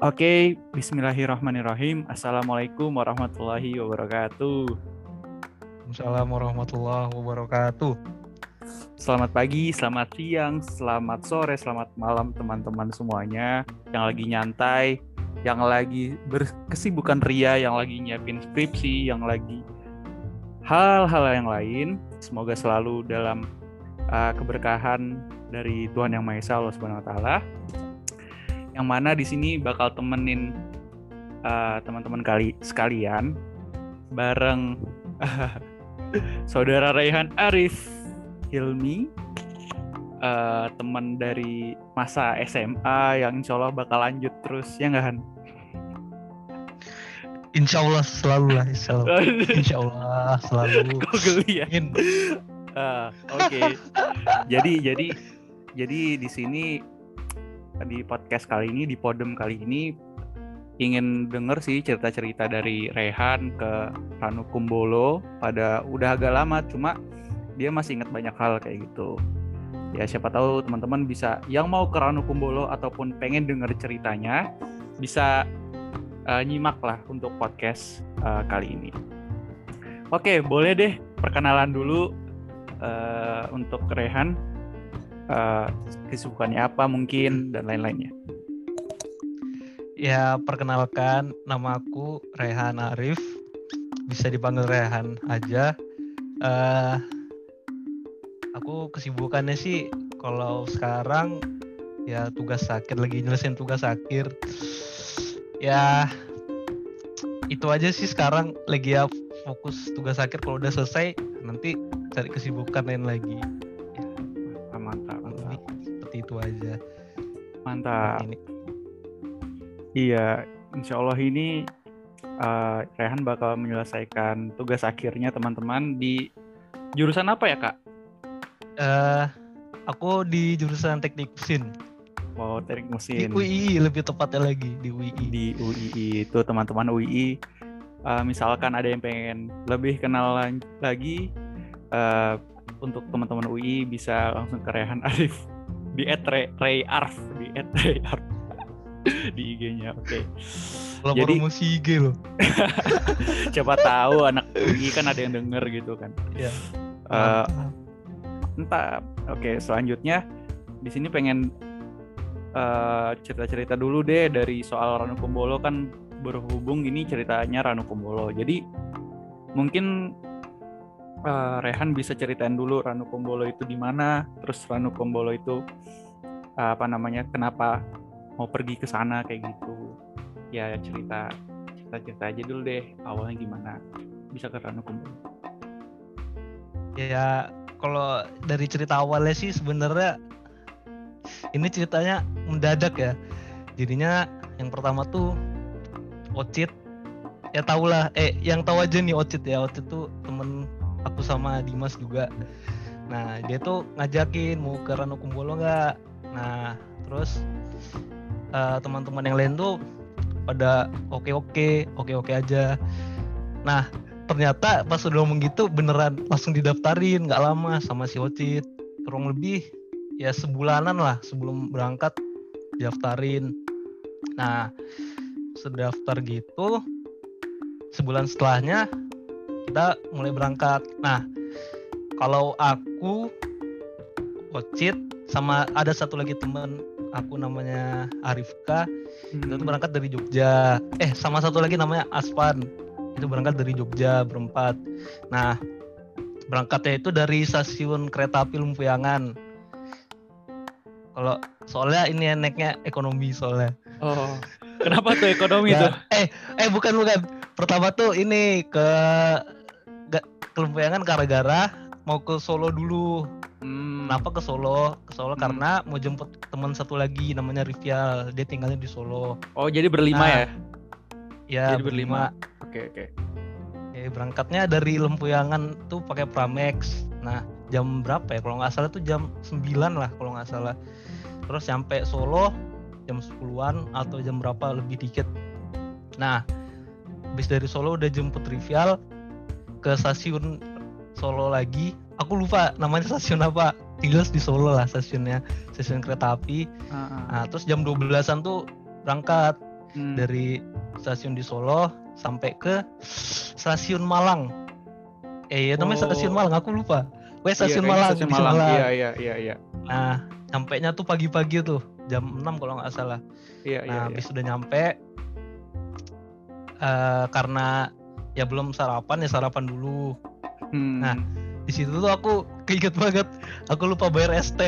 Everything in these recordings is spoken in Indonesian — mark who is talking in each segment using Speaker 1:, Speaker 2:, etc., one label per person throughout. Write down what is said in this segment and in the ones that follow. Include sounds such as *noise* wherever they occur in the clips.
Speaker 1: Oke, bismillahirrahmanirrahim. Assalamualaikum warahmatullahi wabarakatuh.
Speaker 2: Assalamualaikum warahmatullahi wabarakatuh.
Speaker 1: Selamat pagi, selamat siang, selamat sore, selamat malam teman-teman semuanya yang lagi nyantai, yang lagi berkesibukan ria, yang lagi nyiapin skripsi, yang lagi hal-hal yang lain. Semoga selalu dalam uh, keberkahan dari Tuhan Yang Maha Esa Allah Subhanahu wa taala. Yang mana di sini bakal temenin uh, teman-teman kali sekalian bareng uh, *laughs* Saudara Raihan Arif Hilmi uh, teman dari masa SMA yang insya Allah bakal lanjut terus ya nggak Han?
Speaker 2: Insya Allah selalu lah, insya Allah, *laughs* insya Allah selalu. *laughs*
Speaker 1: Kok geli ya? Uh, Oke, okay. jadi jadi jadi di sini di podcast kali ini di podem kali ini. Ingin denger sih cerita-cerita dari Rehan ke Ranu Kumbolo. Pada udah agak lama cuma dia masih ingat banyak hal kayak gitu. Ya siapa tahu teman-teman bisa yang mau ke Ranu Kumbolo ataupun pengen denger ceritanya bisa uh, nyimak lah untuk podcast uh, kali ini. Oke boleh deh perkenalan dulu uh, untuk Rehan uh, kesibukannya apa mungkin dan lain-lainnya.
Speaker 2: Ya perkenalkan nama aku Rehan Arif. Bisa dipanggil Rehan aja. Uh, aku kesibukannya sih kalau sekarang ya tugas sakit lagi nyelesain tugas akhir. Ya itu aja sih sekarang lagi ya fokus tugas akhir. Kalau udah selesai nanti cari kesibukan lain lagi itu aja
Speaker 1: mantap ini. iya insya Allah ini uh, Rehan bakal menyelesaikan tugas akhirnya teman-teman di jurusan apa ya kak
Speaker 2: Uh, aku di jurusan teknik mesin.
Speaker 1: Oh, teknik mesin.
Speaker 2: Di UII lebih tepatnya lagi di UII.
Speaker 1: Di UII itu teman-teman UII. Uh, misalkan ada yang pengen lebih kenal lagi uh, untuk teman-teman UI bisa langsung ke Rehan Arif di @rayarf di *laughs* @rayarf di IG-nya. Oke. Okay.
Speaker 2: Jadi promosi IG loh. *laughs*
Speaker 1: Coba tahu anak UI kan ada yang denger gitu kan.
Speaker 2: Iya.
Speaker 1: Uh, mantap oke selanjutnya di sini pengen uh, cerita-cerita dulu deh dari soal Ranu Kumbolo kan berhubung ini ceritanya Ranu Kumbolo jadi mungkin uh, Rehan bisa ceritain dulu Ranu Kumbolo itu di mana terus Ranu Kumbolo itu uh, apa namanya kenapa mau pergi ke sana kayak gitu. Ya cerita cerita cerita aja dulu deh awalnya gimana? Bisa ke Ranu Kumbolo
Speaker 2: ya kalau dari cerita awalnya sih sebenarnya ini ceritanya mendadak ya. Jadinya yang pertama tuh Ocit. Ya tau lah eh yang tahu aja nih Ocit ya. Ocit tuh aku sama Dimas juga. Nah dia tuh ngajakin mau ke Rano Kumbolo nggak? Nah terus uh, teman-teman yang lain tuh pada oke oke oke oke aja. Nah ternyata pas udah ngomong gitu beneran langsung didaftarin nggak lama sama si Ocit. Kurang lebih ya sebulanan lah sebelum berangkat daftarin nah sedaftar gitu sebulan setelahnya kita mulai berangkat nah kalau aku Ocit sama ada satu lagi teman aku namanya Arifka hmm. itu berangkat dari Jogja eh sama satu lagi namanya Aspan itu berangkat dari Jogja berempat. Nah, berangkatnya itu dari stasiun kereta api Lumpuyangan. Kalau soalnya ini naiknya ekonomi soalnya.
Speaker 1: Oh, kenapa tuh ekonomi nah, tuh?
Speaker 2: Eh, eh bukan bukan. Pertama tuh ini ke ke Lumpuyangan gara-gara mau ke Solo dulu. Hmm. Kenapa ke Solo? Ke Solo hmm. karena mau jemput teman satu lagi namanya Rivial. Dia tinggalnya di Solo.
Speaker 1: Oh, jadi berlima nah, ya?
Speaker 2: Ya, jadi berlima.
Speaker 1: Oke oke.
Speaker 2: Ya, berangkatnya dari Lempuyangan tuh pakai Pramex. Nah jam berapa ya? Kalau nggak salah tuh jam 9 lah kalau nggak salah. Terus sampai Solo jam 10-an atau jam berapa lebih dikit. Nah habis dari Solo udah jemput trivial ke stasiun Solo lagi. Aku lupa namanya stasiun apa. Jelas di Solo lah stasiunnya, stasiun kereta api. Uh -huh. Nah terus jam 12-an tuh berangkat
Speaker 1: Hmm.
Speaker 2: dari stasiun di Solo sampai ke stasiun Malang. Eh, ya namanya
Speaker 1: Oh.
Speaker 2: stasiun Malang, aku lupa. Weh,
Speaker 1: Iya,
Speaker 2: stasiun
Speaker 1: kayaknya
Speaker 2: Malang,
Speaker 1: Stasiun Malang.
Speaker 2: Malang.
Speaker 1: Iya, iya, iya, iya.
Speaker 2: Nah, nyampe nya tuh pagi-pagi tuh, jam 6 kalau nggak salah.
Speaker 1: Iya, iya,
Speaker 2: Nah,
Speaker 1: iya.
Speaker 2: habis udah nyampe eh karena ya belum sarapan ya sarapan dulu.
Speaker 1: Hmm.
Speaker 2: nah, Di situ tuh aku keinget banget, aku lupa bayar ST.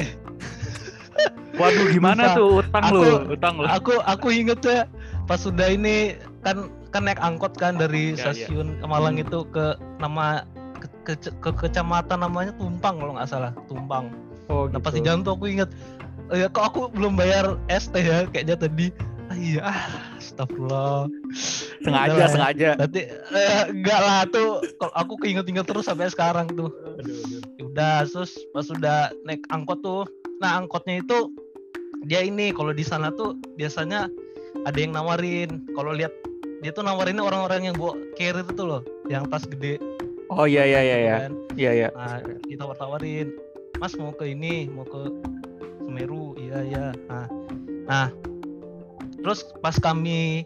Speaker 1: Waduh, gimana
Speaker 2: Lupa.
Speaker 1: tuh utang
Speaker 2: Aku-
Speaker 1: lu? Utang lu.
Speaker 2: aku aku inget ya pas sudah ini kan kan naik angkot kan dari
Speaker 1: Ya, ya.
Speaker 2: stasiun Malang
Speaker 1: Hmm.
Speaker 2: itu ke nama ke, ke, ke kecamatan namanya Tumpang kalau nggak salah Tumpang.
Speaker 1: Oh,
Speaker 2: Nah pas
Speaker 1: gitu.
Speaker 2: di jalan tuh aku inget oh ya kok aku belum bayar ST ya kayaknya tadi iya ah, astagfirullah
Speaker 1: sengaja,
Speaker 2: Udah lah ya.
Speaker 1: sengaja.
Speaker 2: berarti eh, enggak lah tuh kalau aku keinget-inget terus sampai sekarang tuh
Speaker 1: Aduh, aduh.
Speaker 2: Ya udah terus pas sudah naik angkot tuh nah angkotnya itu dia ini kalau di sana tuh biasanya ada yang nawarin kalau lihat dia tuh nawarinnya orang-orang yang bawa carrier itu loh yang tas gede
Speaker 1: Oh iya iya iya iya.
Speaker 2: kan.
Speaker 1: Iya iya.
Speaker 2: nah ditawar-tawarin mas mau ke ini mau ke Semeru iya iya nah nah terus pas kami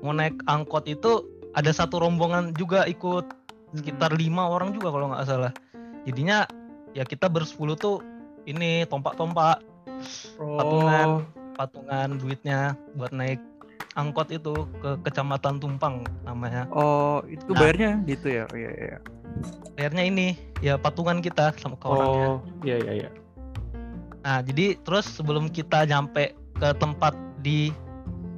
Speaker 2: mau naik angkot itu ada satu rombongan juga ikut sekitar
Speaker 1: Hmm.
Speaker 2: lima orang juga kalau nggak salah jadinya ya kita bersepuluh tuh ini tompak-tompak patungan. patungan duitnya buat naik angkot itu ke kecamatan Tumpang namanya
Speaker 1: Oh, itu
Speaker 2: Nah.
Speaker 1: bayarnya gitu ya? Oh, iya iya.
Speaker 2: akhirnya ini ya patungan kita sama ke orangnya
Speaker 1: Oh, iya iya iya.
Speaker 2: nah jadi terus sebelum kita nyampe ke tempat di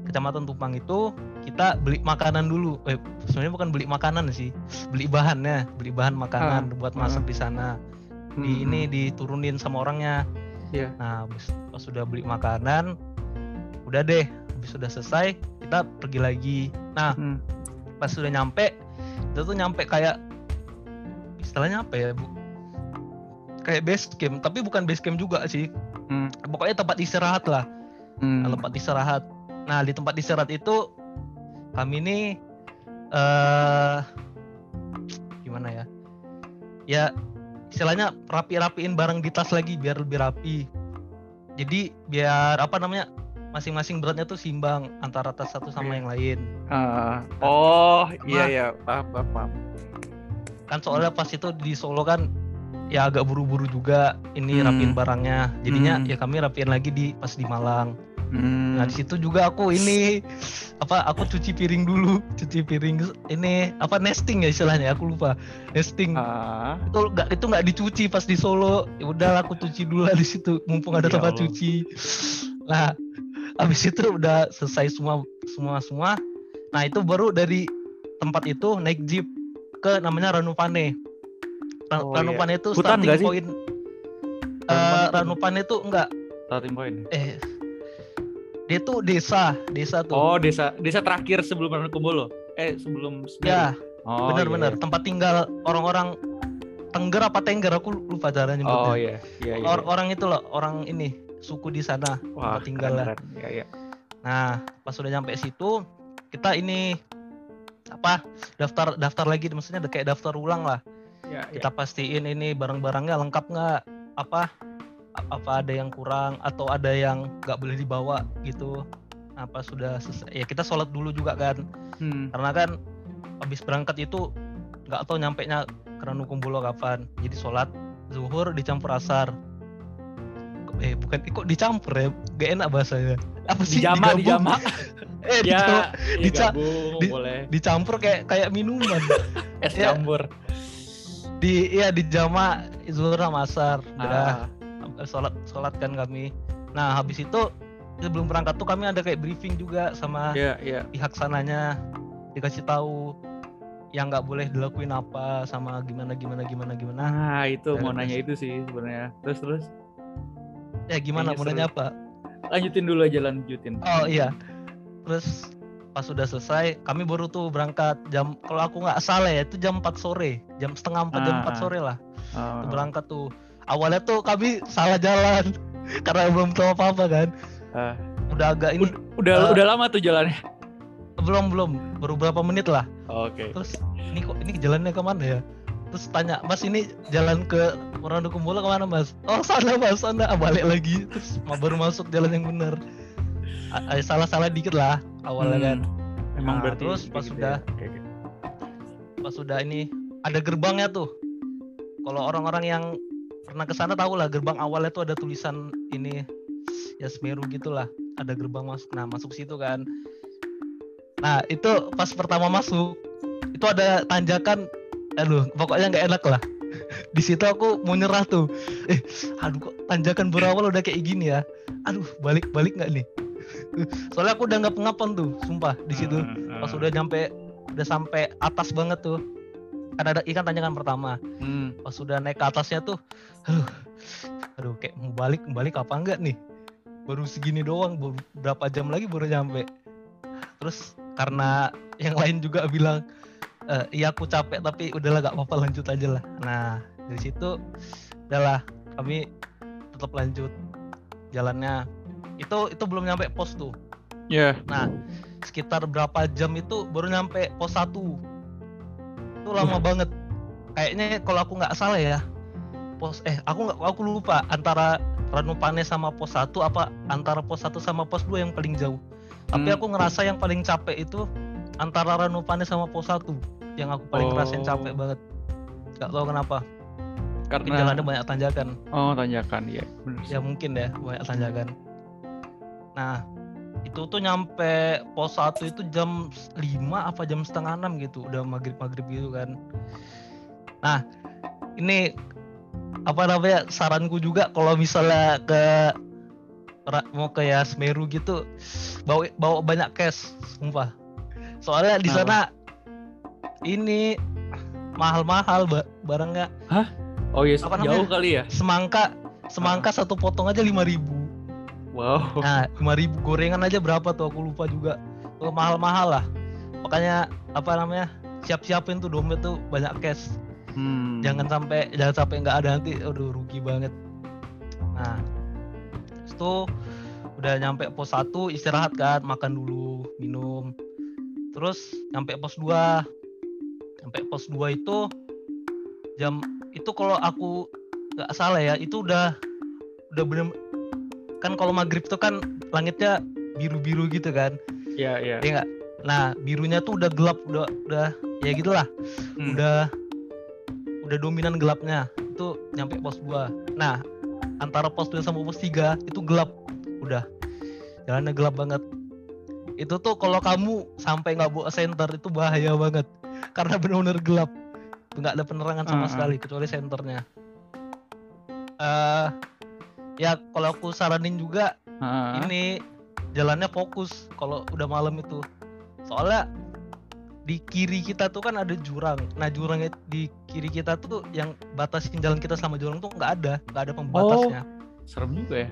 Speaker 2: kecamatan Tumpang itu kita beli makanan dulu. Eh sebenarnya bukan beli makanan sih beli bahannya beli bahan makanan buat masak di sana. Di
Speaker 1: Hmm,
Speaker 2: ini diturunin sama orangnya.
Speaker 1: Iya.
Speaker 2: nah habis pas sudah beli makanan udah deh habis sudah selesai kita pergi lagi. Nah
Speaker 1: Hmm.
Speaker 2: pas sudah nyampe itu tuh nyampe kayak istilahnya apa ya bu? Kayak base camp tapi bukan base camp juga sih.
Speaker 1: Hmm.
Speaker 2: pokoknya tempat istirahat lah.
Speaker 1: Hmm.
Speaker 2: tempat istirahat nah di tempat istirahat itu kami ini eh gimana ya ya istilahnya rapi-rapiin barang di tas lagi biar lebih rapi jadi biar apa namanya masing-masing beratnya tuh simbang antara tas satu sama yang lain
Speaker 1: Ah, oh, iya
Speaker 2: Sama-
Speaker 1: iya, paham paham. paham.
Speaker 2: kan soalnya pas itu di Solo kan ya agak buru-buru juga ini
Speaker 1: Hmm.
Speaker 2: rapiin barangnya jadinya
Speaker 1: Hmm.
Speaker 2: ya kami rapiin lagi di pas di Malang
Speaker 1: Hmm.
Speaker 2: nah di situ juga aku ini apa aku cuci piring dulu cuci piring ini apa nesting ya istilahnya aku lupa nesting.
Speaker 1: Ah,
Speaker 2: itu nggak itu nggak dicuci pas di Solo. Ya udah aku cuci dulu lah di situ mumpung ada
Speaker 1: Ya
Speaker 2: tempat
Speaker 1: Allah.
Speaker 2: cuci. Nah habis itu udah selesai semua semua semua. Nah itu baru dari tempat itu naik jeep ke namanya Ranupane. Ra-
Speaker 1: Oh,
Speaker 2: Ranupane itu
Speaker 1: Hutan
Speaker 2: starting point.
Speaker 1: Ranupane itu-
Speaker 2: Ranupane itu enggak
Speaker 1: starting point.
Speaker 2: eh dia tuh desa desa tuh
Speaker 1: Oh, desa desa terakhir sebelum Rankumbolo. Eh, sebelum Semeru.
Speaker 2: ya
Speaker 1: Oh,
Speaker 2: benar-benar
Speaker 1: iya,
Speaker 2: tempat tinggal orang-orang Tengger apa Tengger aku lupa cara
Speaker 1: iya.
Speaker 2: nyebutnya
Speaker 1: Oh iya, iya iya.
Speaker 2: Or- orang itu loh orang ini suku di sana
Speaker 1: Wah,
Speaker 2: tempat tinggal lah.
Speaker 1: keren. Iya iya.
Speaker 2: Nah, pas sudah nyampe situ, kita ini apa daftar daftar lagi maksudnya kayak daftar ulang lah.
Speaker 1: Iya, iya.
Speaker 2: Kita pastiin ini barang-barangnya lengkap nggak, apa apa ada yang kurang atau ada yang nggak boleh dibawa gitu. Nah, pas sudah selesai, ya kita sholat dulu juga kan,
Speaker 1: Hmm.
Speaker 2: karena kan habis berangkat itu nggak tahu nyampe nya ke Ranukumbolo kapan. Jadi sholat zuhur dicampur asar. Eh bukan, eh, kok dicampur ya? Gak enak bahasanya. Apa sih?
Speaker 1: Dijama, dijama. *laughs*
Speaker 2: Eh, dijama-
Speaker 1: Ya, ya
Speaker 2: dica-
Speaker 1: gabung,
Speaker 2: di-
Speaker 1: boleh.
Speaker 2: dicampur kayak kayak minuman *laughs*
Speaker 1: Es
Speaker 2: ya.
Speaker 1: campur.
Speaker 2: di ya di jama zuhur sama asar udah
Speaker 1: Ah,
Speaker 2: sholat sholat kan kami nah habis itu sebelum berangkat tuh kami ada kayak briefing juga sama
Speaker 1: iya, iya.
Speaker 2: pihak sananya dikasih tahu yang nggak boleh dilakuin apa sama gimana gimana gimana gimana
Speaker 1: Nah, itu mau
Speaker 2: Terus.
Speaker 1: nanya itu sih sebenarnya. Terus terus
Speaker 2: ya gimana
Speaker 1: kayaknya
Speaker 2: mau
Speaker 1: seru.
Speaker 2: nanya apa
Speaker 1: lanjutin dulu aja lanjutin.
Speaker 2: oh iya terus pas sudah selesai kami baru tuh berangkat jam kalau aku nggak salah ya itu jam 4 sore jam setengah 4 jam
Speaker 1: Ah,
Speaker 2: 4
Speaker 1: ah.
Speaker 2: sore lah
Speaker 1: Oh,
Speaker 2: berangkat tuh awalnya tuh kami salah jalan *laughs* karena belum tahu apa apa kan
Speaker 1: Ah.
Speaker 2: udah agak ini
Speaker 1: udah
Speaker 2: Eh,
Speaker 1: udah lama tuh jalannya.
Speaker 2: belum belum baru berapa menit lah
Speaker 1: Oke.
Speaker 2: terus ini kok ini jalannya ke mana ya terus tanya mas ini jalan ke Randukumbolo ke mana mas oh sana mas sana Ah, balik lagi terus baru masuk jalan yang benar a- salah-salah dikit lah awalnya kan
Speaker 1: Hmm. Emang
Speaker 2: Nah,
Speaker 1: berarti
Speaker 2: terus pas
Speaker 1: gitu
Speaker 2: udah
Speaker 1: ya. Oke.
Speaker 2: pas sudah ini ada gerbangnya tuh kalau orang-orang yang pernah ke sana tahu lah gerbang awalnya tuh ada tulisan ini ya Semeru gitulah. Ada gerbang masuk nah masuk situ kan. Nah itu pas pertama masuk itu ada tanjakan aduh pokoknya nggak enak lah. *laughs* Di situ aku mau nyerah tuh. Eh aduh kok tanjakan berawal udah kayak gini ya? Aduh balik balik nggak nih? *laughs* Soalnya aku udah nggak pengapan tuh sumpah di situ.
Speaker 1: Hmm,
Speaker 2: pas
Speaker 1: hmm.
Speaker 2: udah nyampe udah sampai atas banget tuh kan ada ikan tanjakan pertama
Speaker 1: Hmm.
Speaker 2: pas udah naik ke atasnya tuh aduh, aduh kayak mau balik balik apa enggak nih baru segini doang baru berapa jam lagi baru nyampe terus karena yang lain juga bilang "Eh, iya aku capek tapi udahlah gak apa-apa lanjut aja lah nah dari situ udahlah kami tetap lanjut jalannya itu itu belum nyampe pos tuh
Speaker 1: Ya.
Speaker 2: Nah, sekitar berapa jam itu baru nyampe pos 1. Itu lama banget. Kayaknya kalau aku nggak salah ya, pos eh aku nggak aku lupa antara Ranupane sama pos 1 apa antara pos 1 sama pos 2 yang paling jauh. Tapi
Speaker 1: Hmm.
Speaker 2: aku ngerasa yang paling capek itu antara Ranupane sama pos 1 yang aku paling ngerasain capek
Speaker 1: Oh.
Speaker 2: banget. Gak tahu kenapa. Mungkin
Speaker 1: Karena
Speaker 2: jalannya banyak tanjakan.
Speaker 1: Oh, tanjakan ya. Bener. sih.
Speaker 2: Ya mungkin deh banyak tanjakan. Nah itu tuh nyampe pos 1 itu jam 5 apa jam setengah 6 gitu udah maghrib maghrib gitu kan. Nah ini apa namanya saranku juga kalau misalnya ke mau ke ya Semeru gitu bawa bawa banyak cash sumpah soalnya di sana ini mahal-mahal ba- barangnya
Speaker 1: Oh iya,
Speaker 2: Apa
Speaker 1: jauh
Speaker 2: namanya?
Speaker 1: kali ya.
Speaker 2: semangka semangka satu potong aja 5000
Speaker 1: Wow.
Speaker 2: Nah, 5000 gorengan aja berapa tuh aku lupa juga. Tuh mahal-mahal lah. Makanya apa namanya? Siap-siapin tuh dompet tuh banyak cash.
Speaker 1: Hmm.
Speaker 2: Jangan sampai jangan sampai nggak ada nanti aduh rugi banget. Nah, terus tuh udah nyampe pos 1 istirahat kan, makan dulu, minum. Terus nyampe pos 2. Nyampe pos 2 itu jam itu kalau aku nggak salah ya, itu udah udah bener kan kalau maghrib tuh kan langitnya biru-biru gitu kan.
Speaker 1: Iya, iya.
Speaker 2: ya nggak? Nah birunya tuh udah gelap udah udah ya gitulah.
Speaker 1: Hmm.
Speaker 2: udah udah dominan gelapnya. Itu nyampe pos 2 nah antara pos 2 sama pos 3 itu gelap. Udah jalannya gelap banget. Itu tuh kalau kamu sampai nggak bawa center itu bahaya banget. Karena benar-benar gelap. Nggak ada penerangan sama
Speaker 1: Hmm,
Speaker 2: sekali kecuali senternya. Eh ya kalau aku saranin juga
Speaker 1: Ah.
Speaker 2: ini jalannya fokus kalau udah malam itu. Soalnya di kiri kita tuh kan ada jurang. Nah jurangnya di kiri kita tuh yang batasin jalan kita sama jurang tuh nggak ada. Nggak ada pembatasnya.
Speaker 1: Serem juga ya.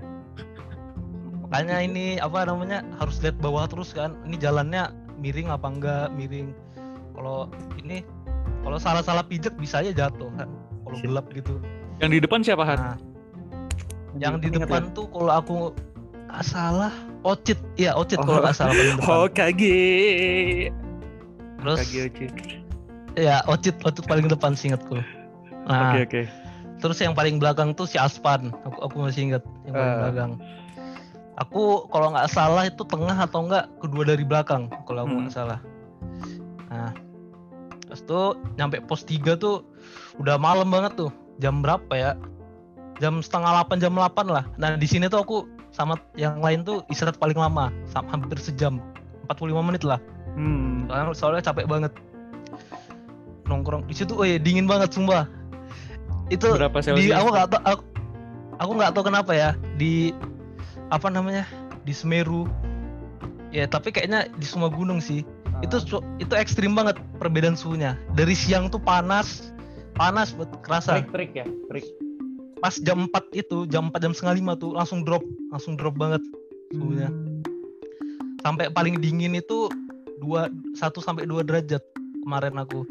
Speaker 1: *laughs*
Speaker 2: makanya ini apa namanya harus lihat bawah terus kan. Ini jalannya miring apa enggak miring. Kalau ini kalau salah-salah pijak bisa aja jatuh kan kalau gelap gitu.
Speaker 1: Yang di depan siapa, Har?
Speaker 2: nah yang di depan
Speaker 1: ya?
Speaker 2: tuh kalau aku nggak salah Ocit iya Ocit kalau
Speaker 1: Oh.
Speaker 2: nggak salah paling depan *laughs*
Speaker 1: Hokage.
Speaker 2: terus
Speaker 1: Ocit.
Speaker 2: ya Ocit Ocit paling depan singkatku nah
Speaker 1: Oke, oke.
Speaker 2: terus yang paling belakang tuh si Aspan aku aku masih ingat yang paling
Speaker 1: Eh.
Speaker 2: belakang aku kalau nggak salah itu tengah atau enggak kedua dari belakang kalau aku nggak
Speaker 1: Hmm.
Speaker 2: salah nah terus tuh nyampe pos 3 tuh udah malam banget tuh jam berapa ya jam setengah 8 jam 8 lah. Nah di sini tuh aku sama yang lain tuh istirahat paling lama hampir sejam. 45 menit lah.
Speaker 1: Hmm.
Speaker 2: soalnya, soalnya capek banget. Nongkrong di situ oh iya, dingin banget sumpah. Itu
Speaker 1: Berapa
Speaker 2: di aku nggak tahu aku, aku nggak tahu kenapa ya di apa namanya di Semeru. Ya tapi kayaknya di semua gunung sih.
Speaker 1: Ah.
Speaker 2: itu itu ekstrim banget perbedaan suhunya. Dari siang tuh panas panas buat kerasa.
Speaker 1: Trik-trik ya, trik.
Speaker 2: Pas jam 4 itu jam 4 jam setengah lima tuh langsung drop langsung drop banget suhunya
Speaker 1: Hmm.
Speaker 2: sampai paling dingin itu dua satu sampai dua derajat kemarin aku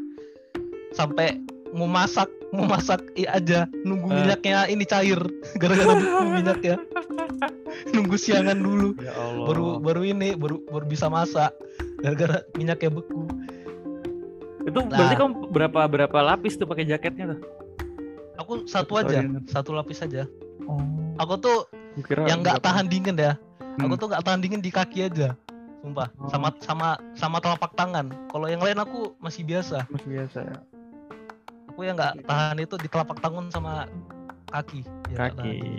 Speaker 2: sampai mau masak mau masak iya aja nunggu
Speaker 1: Eh.
Speaker 2: minyaknya ini cair *laughs* gara-gara nunggu minyak ya *laughs* nunggu siangan dulu
Speaker 1: Ya Allah.
Speaker 2: baru baru ini baru baru bisa masak gara-gara minyaknya beku
Speaker 1: itu
Speaker 2: Nah.
Speaker 1: berarti kamu berapa berapa lapis tuh pakai jaketnya tuh?
Speaker 2: Aku satu
Speaker 1: Sorry,
Speaker 2: aja
Speaker 1: ingat.
Speaker 2: satu lapis aja
Speaker 1: Oh.
Speaker 2: aku tuh
Speaker 1: kira
Speaker 2: yang nggak tahan dingin ya Aku
Speaker 1: Hmm.
Speaker 2: tuh nggak tahan dingin di kaki aja. Sumpah.
Speaker 1: Oh.
Speaker 2: Sama sama sama telapak tangan. Kalau yang lain aku masih biasa.
Speaker 1: Masih biasa ya.
Speaker 2: Aku yang nggak tahan itu di telapak tangan sama kaki. Ya.
Speaker 1: Kaki.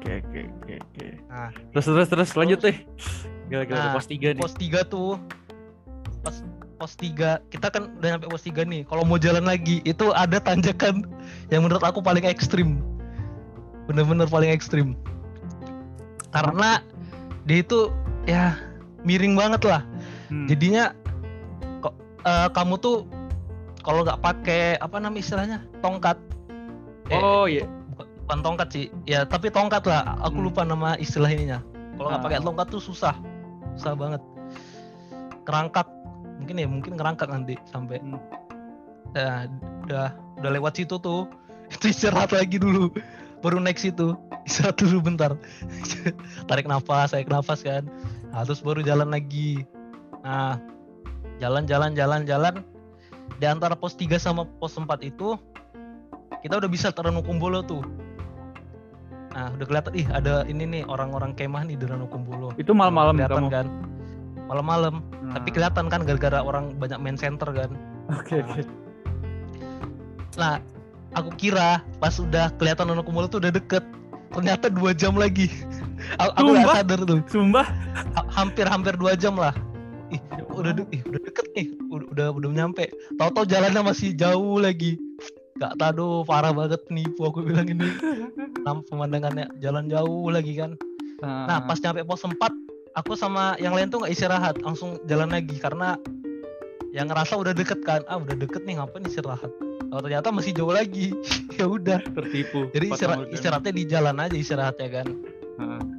Speaker 1: Oke oke oke oke.
Speaker 2: Nah,
Speaker 1: Terus terus terus lanjut deh. Gila-gila
Speaker 2: Nah,
Speaker 1: pos 3 nih.
Speaker 2: pos 3 tuh pas pos 3 kita kan udah nyampe pos 3 nih. Kalau mau jalan lagi itu ada tanjakan yang menurut aku paling ekstrim. Bener-bener paling ekstrim. Karena dia itu ya miring banget lah.
Speaker 1: Hmm.
Speaker 2: jadinya kok eh, kamu tuh kalau nggak pakai apa namanya istilahnya tongkat. Eh,
Speaker 1: Oh iya.
Speaker 2: bukan, bukan tongkat sih. Ya tapi tongkat lah. Aku
Speaker 1: Hmm.
Speaker 2: lupa nama istilah ininya. Kalau nggak
Speaker 1: Ah.
Speaker 2: pakai tongkat tuh susah. Susah banget. Kerangkak mungkin ya mungkin kerangkak nanti sampai
Speaker 1: Hmm.
Speaker 2: ya udah udah lewat situ tuh. *laughs* Itu istirahat lagi dulu baru naik situ. Istirahat dulu bentar. *laughs* Tarik nafas tarik nafas kan. Nah, terus baru jalan lagi. Nah jalan jalan jalan jalan. Di antara pos 3 sama pos 4 itu kita udah bisa Ranukumbolo tuh. Nah udah kelihatan ih ada ini nih orang-orang kemah nih di Ranukumbolo
Speaker 1: Itu malam-malam
Speaker 2: kelihatan
Speaker 1: kamu.
Speaker 2: kan malam-malam
Speaker 1: Nah.
Speaker 2: tapi kelihatan kan gara-gara orang banyak main center kan
Speaker 1: Oke oke.
Speaker 2: Nah, aku kira pas udah kelihatan Ranukumbolo tuh udah deket. Ternyata dua jam lagi. aku *laughs* aku nggak sadar tuh.
Speaker 1: Sumpah.
Speaker 2: Ha- Hampir-hampir dua jam lah. Ih, udah de- ih, udah deket nih. Udah udah, udah nyampe. Tahu-tahu jalannya masih jauh lagi. Gak tahu parah banget nipu aku bilang ini. *laughs* Nam pemandangannya jalan jauh lagi kan. Nah, pas nyampe pos 4, aku sama yang lain tuh nggak istirahat, langsung jalan lagi karena yang ngerasa udah deket kan. Ah, udah deket nih ngapain istirahat. Oh, ternyata masih jauh lagi. *laughs* ya udah.
Speaker 1: tertipu.
Speaker 2: Jadi istirahat,
Speaker 1: Morgan.
Speaker 2: istirahatnya di jalan aja istirahatnya kan.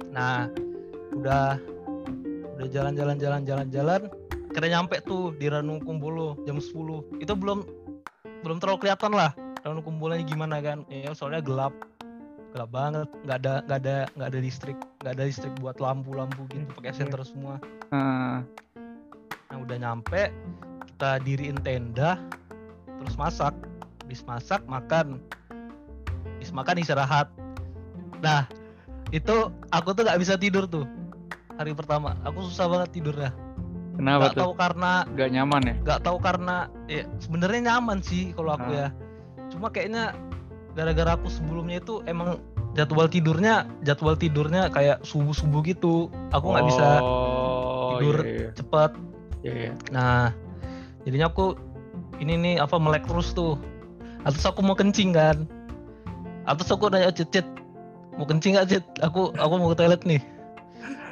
Speaker 2: Nah, udah udah jalan-jalan jalan-jalan jalan kira nyampe tuh di Ranukumbolo jam 10. Itu belum belum terlalu kelihatan lah Ranukumbolonya gimana kan. Ya soalnya gelap. Gelap banget, nggak ada nggak ada nggak ada listrik, nggak ada listrik buat lampu-lampu gitu pakai senter semua. Nah, udah nyampe kita diriin tenda terus masak. Habis masak makan. Habis makan istirahat. Nah, itu aku tuh nggak bisa tidur tuh hari pertama. Aku susah banget tidurnya.
Speaker 1: Kenapa
Speaker 2: Gak
Speaker 1: tuh?
Speaker 2: tahu karena
Speaker 1: Gak nyaman ya?
Speaker 2: nggak tahu karena ya sebenarnya nyaman sih kalau aku
Speaker 1: Ah.
Speaker 2: ya. Cuma kayaknya gara-gara aku sebelumnya itu emang jadwal tidurnya jadwal tidurnya kayak subuh subuh gitu. Aku nggak bisa
Speaker 1: Oh,
Speaker 2: tidur.
Speaker 1: Iya, iya.
Speaker 2: cepet.
Speaker 1: Iya, iya.
Speaker 2: Nah, jadinya aku ini nih apa melek terus tuh. Atas aku mau kencing kan. Atas aku nanya Cit, Cit, mau kencing gak Cit? Aku aku mau ke toilet nih.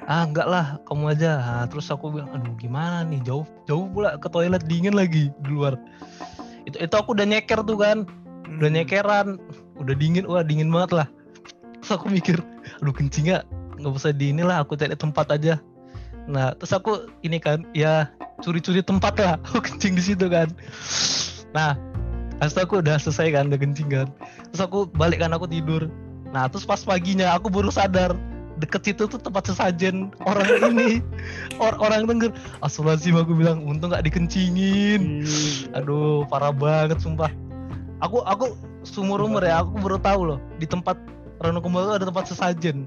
Speaker 2: Ah enggak lah, kamu aja. Nah, terus aku bilang, aduh gimana nih, jauh jauh pula ke toilet dingin lagi di luar. Itu itu aku udah nyeker tuh kan, udah
Speaker 1: Hmm.
Speaker 2: nyekeran, udah dingin, wah dingin banget lah. Terus aku mikir, aduh kencing gak? Nggak usah di inilah, aku cari tempat aja. Nah, terus aku ini kan, ya curi-curi tempat lah, *laughs* aku kencing di situ kan. Nah, itu aku udah selesai kan, udah kencing kan. Terus aku balik kan, aku tidur. Nah, terus pas paginya aku baru sadar deket situ tuh tempat sesajen orang *laughs* ini Or- orang denger Astagfirullahaladzim aku bilang untung gak dikencingin
Speaker 1: Hmm.
Speaker 2: aduh parah banget sumpah aku aku sumur umur ya aku baru tahu loh di tempat Ranu Kumbolo ada tempat sesajen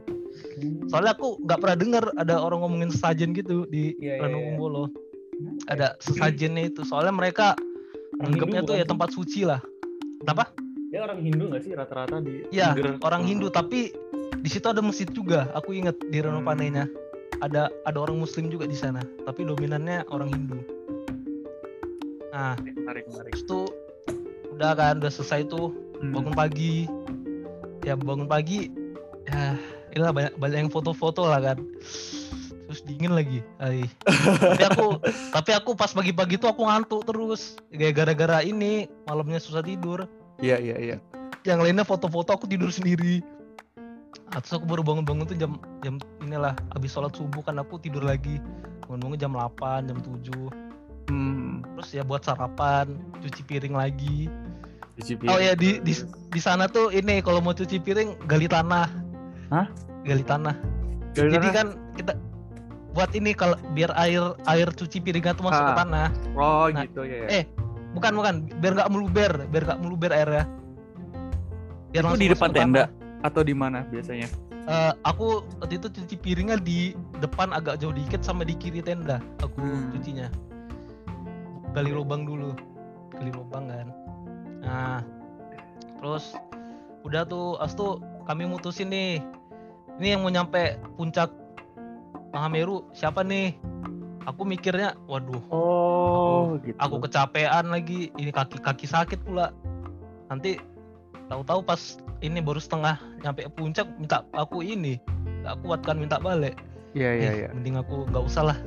Speaker 2: soalnya aku nggak pernah dengar ada orang ngomongin sesajen gitu di
Speaker 1: Iya, iya,
Speaker 2: Ranu. Kumbolo ada sesajennya itu soalnya mereka
Speaker 3: Orang
Speaker 2: anggapnya
Speaker 3: Hindu
Speaker 2: tuh ya tempat suci lah kenapa
Speaker 3: Dia orang Hindu nggak sih rata-rata di
Speaker 2: ya
Speaker 3: Tengger?
Speaker 2: orang Hindu tapi di situ ada masjid juga aku inget di Ranu
Speaker 1: Hmm.
Speaker 2: Panenya ada ada orang Muslim juga di sana tapi dominannya orang Hindu nah
Speaker 1: Menarik, menarik.
Speaker 2: tuh udah kan udah selesai tuh.
Speaker 1: Hmm.
Speaker 2: bangun pagi. Ya bangun pagi ya inilah banyak banyak yang foto-foto lah kan. Terus dingin lagi. Ay. tapi aku *laughs* tapi aku pas pagi-pagi tuh aku ngantuk terus. Kayak gara-gara ini malamnya susah tidur.
Speaker 1: Iya, iya, iya.
Speaker 2: yang lainnya foto-foto aku tidur sendiri. Terus aku baru bangun-bangun tuh jam jam inilah habis sholat subuh kan aku tidur lagi. Bangun-bangun jam 8 jam 7
Speaker 1: Hmm.
Speaker 2: terus ya buat sarapan cuci piring lagi
Speaker 1: Cuci
Speaker 2: Oh
Speaker 1: piring.
Speaker 2: ya di di di sana tuh ini kalau mau cuci piring gali tanah.
Speaker 1: Hah?
Speaker 2: Gali tanah.
Speaker 1: Dari
Speaker 2: Jadi
Speaker 1: mana?
Speaker 2: kan kita buat ini kalau biar air air cuci piringnya tuh masuk ke
Speaker 1: Ah.
Speaker 2: tanah.
Speaker 1: Oh,
Speaker 2: Nah,
Speaker 1: gitu ya.
Speaker 2: eh, Bukan bukan biar nggak meluber, biar nggak meluber airnya. Biar
Speaker 1: Itu
Speaker 2: langsung
Speaker 1: di depan tenda
Speaker 2: tanah.
Speaker 1: atau di mana biasanya?
Speaker 2: eh, aku waktu itu cuci piringnya di depan agak jauh dikit sama di kiri tenda aku
Speaker 1: Hmm.
Speaker 2: cucinya gali lubang dulu gali lubang kan nah terus udah tuh as tuh kami mutusin nih ini yang mau nyampe puncak Mahameru siapa nih? Aku mikirnya waduh
Speaker 1: Oh, gitu.
Speaker 2: aku kecapean lagi ini kaki kaki sakit pula. Nanti tahu-tahu pas ini baru setengah nyampe puncak minta aku ini nggak kuat kan minta balik.
Speaker 1: Iya, iya,
Speaker 2: Eh,
Speaker 1: iya.
Speaker 2: mending aku nggak usah lah.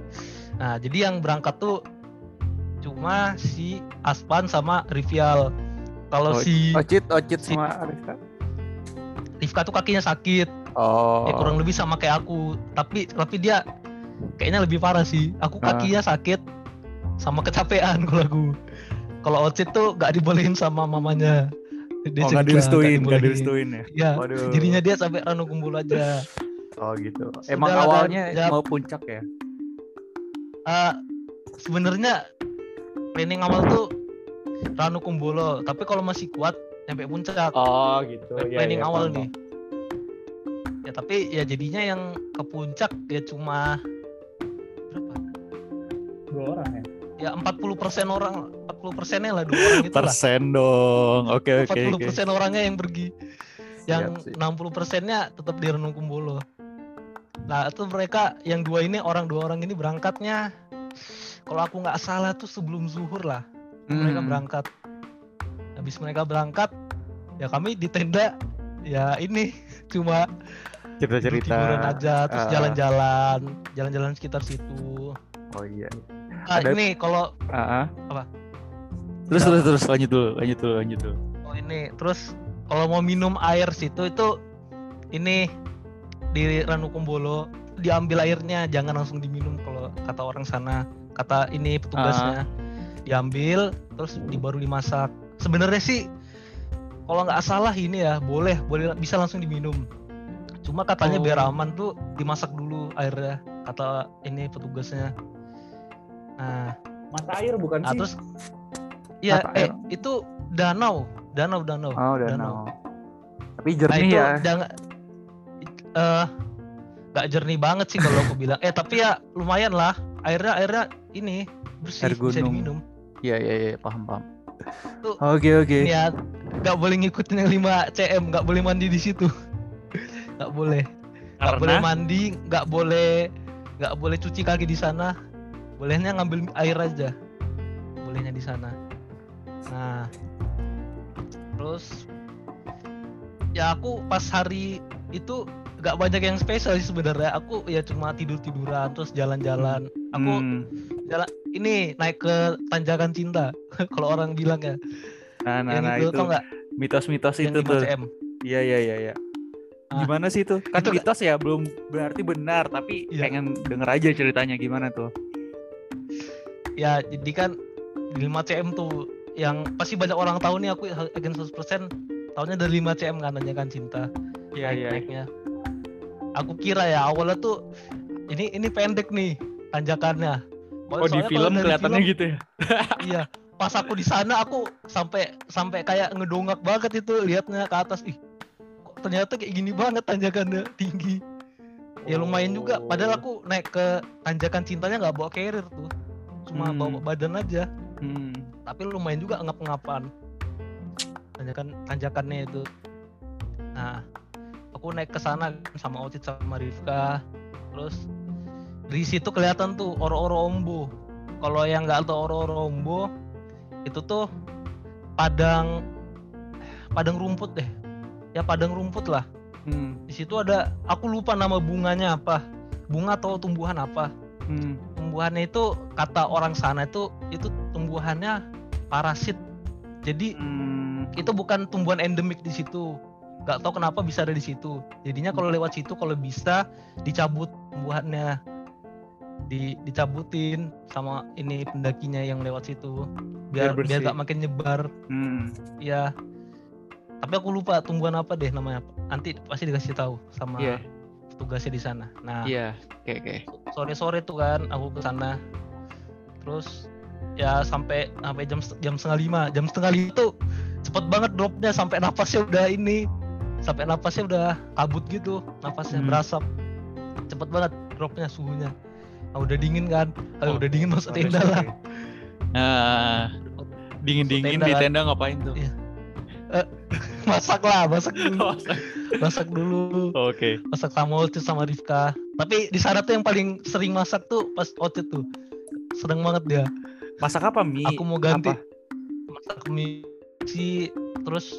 Speaker 2: Nah jadi yang berangkat tuh cuma si Aspan sama Rivial kalau
Speaker 1: Oh,
Speaker 2: si
Speaker 1: Ocit, Ocit
Speaker 2: si-
Speaker 1: sama Rizka.
Speaker 2: Rifka tuh kakinya sakit
Speaker 1: Oh.
Speaker 2: ya kurang lebih sama kayak aku tapi tapi dia kayaknya lebih parah sih aku
Speaker 1: Ah.
Speaker 2: kakinya sakit sama kecapean *laughs* kalau aku kalau Ocit tuh nggak dibolehin sama mamanya Dia
Speaker 1: Oh,
Speaker 2: cerita,
Speaker 1: direstuin,
Speaker 2: dibolehin.
Speaker 1: direstuin ya.
Speaker 2: Iya,
Speaker 1: Waduh.
Speaker 2: jadinya dia sampai Ranu Kumbul aja.
Speaker 1: Oh gitu. Emang
Speaker 2: Sudahlah,
Speaker 1: awalnya
Speaker 2: ya.
Speaker 1: mau puncak ya?
Speaker 2: Eh, Sebenarnya planning awal tuh Ranu Kumbolo, tapi kalau masih kuat sampai puncak.
Speaker 1: Oh gitu.
Speaker 2: planning awal nih. Ya tapi ya jadinya yang ke puncak ya cuma berapa?
Speaker 3: Dua orang ya.
Speaker 2: Ya 40% orang, 40 persennya lah dua orang gitu lah.
Speaker 1: Persen dong. Oke oke
Speaker 2: 40
Speaker 1: oke.
Speaker 2: persen orangnya yang pergi. Yang
Speaker 1: Siap, sih.
Speaker 2: 60 persennya tetap di Renung Kumbolo. Nah itu mereka yang dua ini orang dua orang ini berangkatnya kalau aku nggak salah tuh sebelum zuhur lah mereka
Speaker 1: Hmm.
Speaker 2: berangkat. Habis mereka berangkat ya kami di tenda ya ini *laughs* cuma
Speaker 1: Cerita-cerita.
Speaker 2: tiduran aja terus
Speaker 1: Ah.
Speaker 2: jalan-jalan jalan-jalan sekitar situ.
Speaker 1: Oh iya.
Speaker 2: Ah
Speaker 1: Ada-
Speaker 2: ini kalau
Speaker 1: ah.
Speaker 2: Apa?
Speaker 1: Terus terus terus lanjut dulu, lanjut dulu, lanjut dulu.
Speaker 2: Oh ini terus kalau mau minum air situ itu ini di Ranu Kumbolo diambil airnya jangan langsung diminum kalau kata orang sana kata ini petugasnya diambil terus di baru dimasak sebenarnya sih kalau nggak salah ini ya boleh boleh bisa langsung diminum cuma katanya
Speaker 1: Oh.
Speaker 2: biar aman tuh dimasak dulu airnya kata ini petugasnya nah
Speaker 3: Mata air bukan
Speaker 2: Nah,
Speaker 3: sih?
Speaker 2: terus ya eh itu danau, danau, danau.
Speaker 1: Oh,
Speaker 2: Danau.
Speaker 1: no. Tapi
Speaker 2: Nah,
Speaker 1: jernih
Speaker 2: itu
Speaker 1: ya.
Speaker 2: jangan eh nggak jernih banget sih kalau aku *laughs* bilang. Eh tapi ya lumayan lah. Airnya airnya ini bersih
Speaker 1: Air
Speaker 2: bisa diminum.
Speaker 1: Iya iya iya, paham paham. Oke oke.
Speaker 2: Ini ya nggak boleh ngikutin yang 5 cm, nggak boleh mandi di situ. *laughs* Nggak boleh. Nggak boleh
Speaker 1: Karena
Speaker 2: mandi, nggak boleh nggak boleh cuci kaki di sana. Bolehnya ngambil air aja. Bolehnya di sana. Nah, terus ya aku pas hari itu nggak banyak yang spesial sih sebenarnya. Aku ya cuma tidur tiduran terus jalan-jalan. Aku
Speaker 1: Hmm.
Speaker 2: jalan ini naik ke tanjakan cinta *laughs* kalau orang bilang ya.
Speaker 1: Nah, nah,
Speaker 2: yang
Speaker 1: nah
Speaker 2: itu
Speaker 1: itu
Speaker 2: tau nggak?
Speaker 1: mitos-mitos
Speaker 2: Yang
Speaker 1: itu
Speaker 2: 5
Speaker 1: tuh. Iya iya iya iya.
Speaker 2: Ah.
Speaker 1: Gimana sih itu? Kan
Speaker 2: Itu
Speaker 1: mitos ya, belum berarti benar, tapi
Speaker 2: Iya.
Speaker 1: pengen denger aja ceritanya gimana tuh.
Speaker 2: ya jadi kan di 5 cm tuh yang pasti banyak orang tahu nih aku yakin 100% tahunnya dari 5 cm kan kan cinta
Speaker 1: Iya
Speaker 2: naik
Speaker 1: iya.
Speaker 2: naiknya aku kira ya awalnya tuh ini ini pendek nih tanjakannya.
Speaker 1: Oh di film kelihatannya
Speaker 2: film,
Speaker 1: gitu ya. *laughs*
Speaker 2: iya pas aku di sana aku sampai sampai kayak ngedongak banget itu lihatnya ke atas. Ih kok ternyata kayak gini banget tanjakannya tinggi. Ya lumayan juga padahal aku naik ke tanjakan cintanya nggak bawa carrier tuh. Cuma
Speaker 1: Hmm.
Speaker 2: bawa badan aja.
Speaker 1: Hmm.
Speaker 2: tapi lumayan juga ngap-ngapan. Tanjakan tanjakannya itu. Nah aku naik ke sana sama Ocit sama Rifka. Terus di situ kelihatan tuh oro-oro ombo. Kalau yang nggak tahu oro-oro ombo itu tuh padang padang rumput deh. Ya padang rumput lah.
Speaker 1: Hmm.
Speaker 2: di situ ada aku lupa nama bunganya apa. Bunga atau tumbuhan apa.
Speaker 1: Hmm.
Speaker 2: tumbuhannya itu kata orang sana itu itu tumbuhannya parasit. Jadi
Speaker 1: Hmm.
Speaker 2: itu bukan tumbuhan endemik di situ nggak tahu kenapa bisa ada di situ. Jadinya kalau lewat situ kalau bisa dicabut tumbuhannya di dicabutin sama ini pendakinya yang lewat situ.
Speaker 1: Biar
Speaker 2: biar biar nggak makin nyebar.
Speaker 1: Hmm.
Speaker 2: ya tapi aku lupa tumbuhan apa deh namanya. Nanti pasti dikasih tahu sama
Speaker 1: Iya.
Speaker 2: petugasnya di sana. Nah
Speaker 1: Iya. Oke oke.
Speaker 2: sore-sore tuh kan aku ke sana. Terus ya sampai sampai jam jam setengah lima. Jam setengah lima tuh cepet banget dropnya sampai napasnya udah ini sampai napasnya udah kabut gitu napasnya
Speaker 1: Hmm.
Speaker 2: berasap cepet banget dropnya suhunya ah, udah dingin kan kalau
Speaker 1: Oh,
Speaker 2: udah dingin masuk
Speaker 1: Oke,
Speaker 2: tenda lah
Speaker 1: Nah, *laughs* dingin-dingin
Speaker 2: Tenda
Speaker 1: di
Speaker 2: kan.
Speaker 1: tenda ngapain tuh?
Speaker 2: Iya. *laughs* masak lah masak dulu *laughs* masak dulu
Speaker 1: Oke.
Speaker 2: masak sama Otit sama Rifka tapi di sana tuh yang paling sering masak tuh pas Otit tuh seneng banget dia
Speaker 1: Masak apa mie?
Speaker 2: aku mau ganti
Speaker 1: Apa?
Speaker 2: masak mie si terus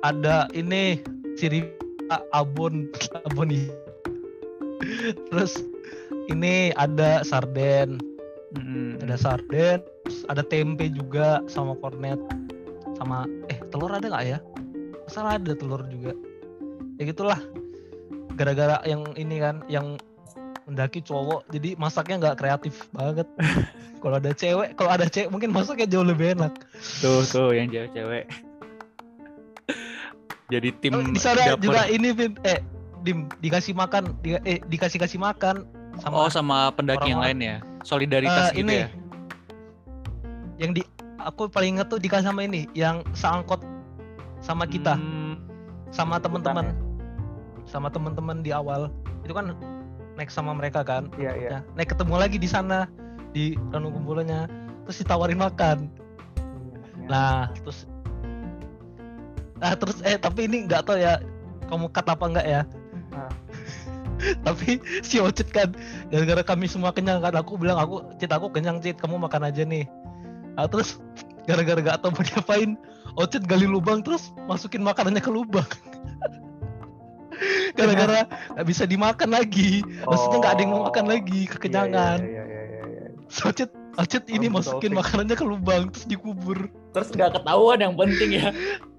Speaker 2: ada ini Rifka abon abon i- terus ini ada sarden.
Speaker 1: Mm-mm.
Speaker 2: ada sarden ada tempe juga sama kornet. Sama eh telur ada nggak ya? Salah ada telur juga. Ya gitulah. Gara-gara yang ini kan yang mendaki cowok jadi masaknya nggak kreatif banget. *laughs* Kalau ada cewek kalau ada cewek mungkin masaknya jauh lebih enak.
Speaker 1: Tuh tuh yang cewek-cewek. Jadi tim
Speaker 2: di sana
Speaker 1: dapur.
Speaker 2: juga ini Vin eh dim dikasih makan di, eh dikasih kasih makan sama
Speaker 1: oh sama pendaki yang lain ya. Solidaritas
Speaker 2: Eh,
Speaker 1: gitu
Speaker 2: ini
Speaker 1: ya.
Speaker 2: yang di aku paling inget tuh dikasih sama ini yang seangkot sama kita
Speaker 1: Hmm,
Speaker 2: sama teman-teman
Speaker 3: ya?
Speaker 2: sama teman-teman di awal itu kan naik sama mereka kan
Speaker 3: Iya iya.
Speaker 2: ya naik ketemu lagi di sana di Ranu Kumbulanya terus ditawarin makan nah terus nah terus eh tapi ini nggak tahu ya kamu cut apa enggak ya
Speaker 3: Ah. *laughs*
Speaker 2: tapi si Ocit kan gara-gara kami semua kenyang kan aku bilang aku Cit aku kenyang Cit kamu makan aja nih nah, terus *laughs* gara-gara gak tahu mau diapain Ocit gali lubang terus masukin makanannya ke lubang *laughs* gara-gara nggak bisa dimakan lagi maksudnya nggak ada yang mau makan
Speaker 3: Oh.
Speaker 2: lagi kekenyangan
Speaker 3: Iya iya iya iya. iya.
Speaker 2: So, Ocit Ocit ini masukin makanannya ke lubang terus dikubur
Speaker 3: Terus nggak ketahuan yang penting ya.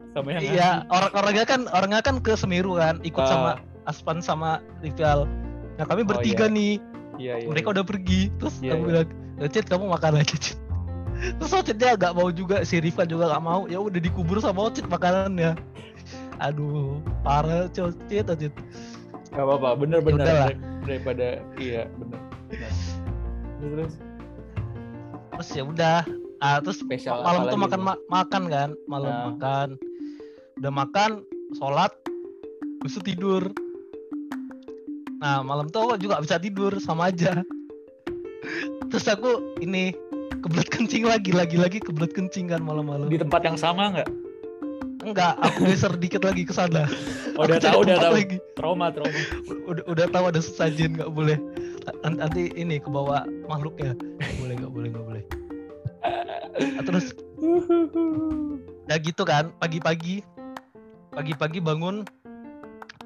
Speaker 3: Sama yang
Speaker 2: iya orang-orangnya kan orangnya kan ke Semeru kan ikut
Speaker 3: Ah.
Speaker 2: sama Aspan sama Rival. Nah kami
Speaker 3: Oh,
Speaker 2: bertiga
Speaker 3: iya.
Speaker 2: nih.
Speaker 3: Iya iya.
Speaker 2: mereka udah pergi. Terus
Speaker 3: Iya,
Speaker 2: aku
Speaker 3: iya.
Speaker 2: bilang Ocit kamu makan aja *laughs* terus Ocitnya gak mau juga si Riva juga gak mau. Ya udah dikubur sama Ocit makanannya. Aduh parah Ocit Ocit
Speaker 3: Gak apa-apa, bener-bener
Speaker 2: Ya
Speaker 3: daripada iya bener. Nah. Terus
Speaker 2: terus? Ya udah. Ah terus
Speaker 3: spesial
Speaker 2: malam tuh makan ma- makan kan? Malam
Speaker 3: Nah.
Speaker 2: makan udah makan sholat terus tidur. Nah malam tuh aku juga bisa tidur sama aja. Terus aku ini kebelet kencing lagi lagi lagi kebelet kencing kan malam-malam.
Speaker 3: Di tempat yang sama nggak?
Speaker 2: enggak aku geser dikit lagi ke sana.
Speaker 3: Oh, udah tahu, udah tahu.
Speaker 2: lagi.
Speaker 3: Trauma, trauma.
Speaker 2: udah udah tahu ada sesajen nggak boleh. Nan- nanti ini ke bawah makhluk ya. Boleh nggak boleh nggak boleh. Nah, terus. Ya gitu kan pagi-pagi pagi-pagi bangun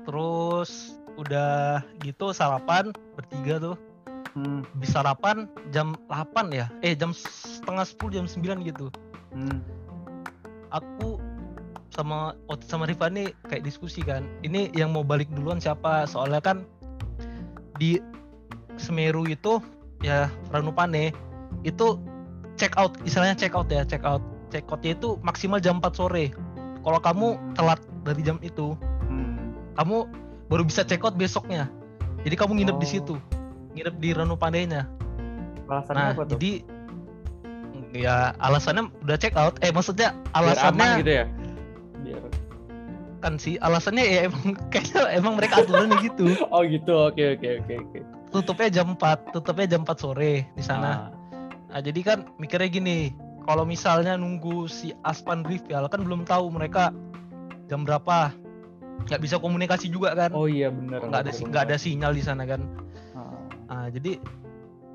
Speaker 2: terus udah gitu sarapan bertiga tuh.
Speaker 1: Hmm,
Speaker 2: bisa sarapan jam 8 ya eh jam setengah 10 jam 9 gitu.
Speaker 1: Hmm.
Speaker 2: aku sama Otis sama Riva nih kayak diskusi kan ini yang mau balik duluan siapa? Soalnya kan di Semeru itu ya Ranupane itu check out istilahnya check out ya check out check outnya itu maksimal jam 4 sore. Kalau kamu telat dari jam itu.
Speaker 1: Hmm.
Speaker 2: kamu baru bisa check out besoknya. Jadi kamu nginep di
Speaker 1: Oh.
Speaker 2: situ. Nginep di Ranupane-nya
Speaker 3: Alasannya
Speaker 2: nah
Speaker 3: apa tuh?
Speaker 2: jadi ya alasannya udah check out. Eh maksudnya
Speaker 3: Biar aman
Speaker 2: alasannya
Speaker 3: gitu ya? Biar...
Speaker 2: kan sih alasannya ya emang *laughs* kayaknya emang mereka aturannya gitu. *laughs*
Speaker 3: Oh gitu, oke oke oke oke.
Speaker 2: tutupnya jam 4 tutupnya jam 4 sore di sana.
Speaker 3: Ah,
Speaker 2: nah jadi kan mikirnya gini. Kalau misalnya nunggu si Aspan Rival kan belum tahu mereka jam berapa? Nggak bisa komunikasi juga kan?
Speaker 3: Oh iya bener.
Speaker 2: nggak ada nggak ada sinyal di sana kan?
Speaker 3: Ah.
Speaker 2: nah jadi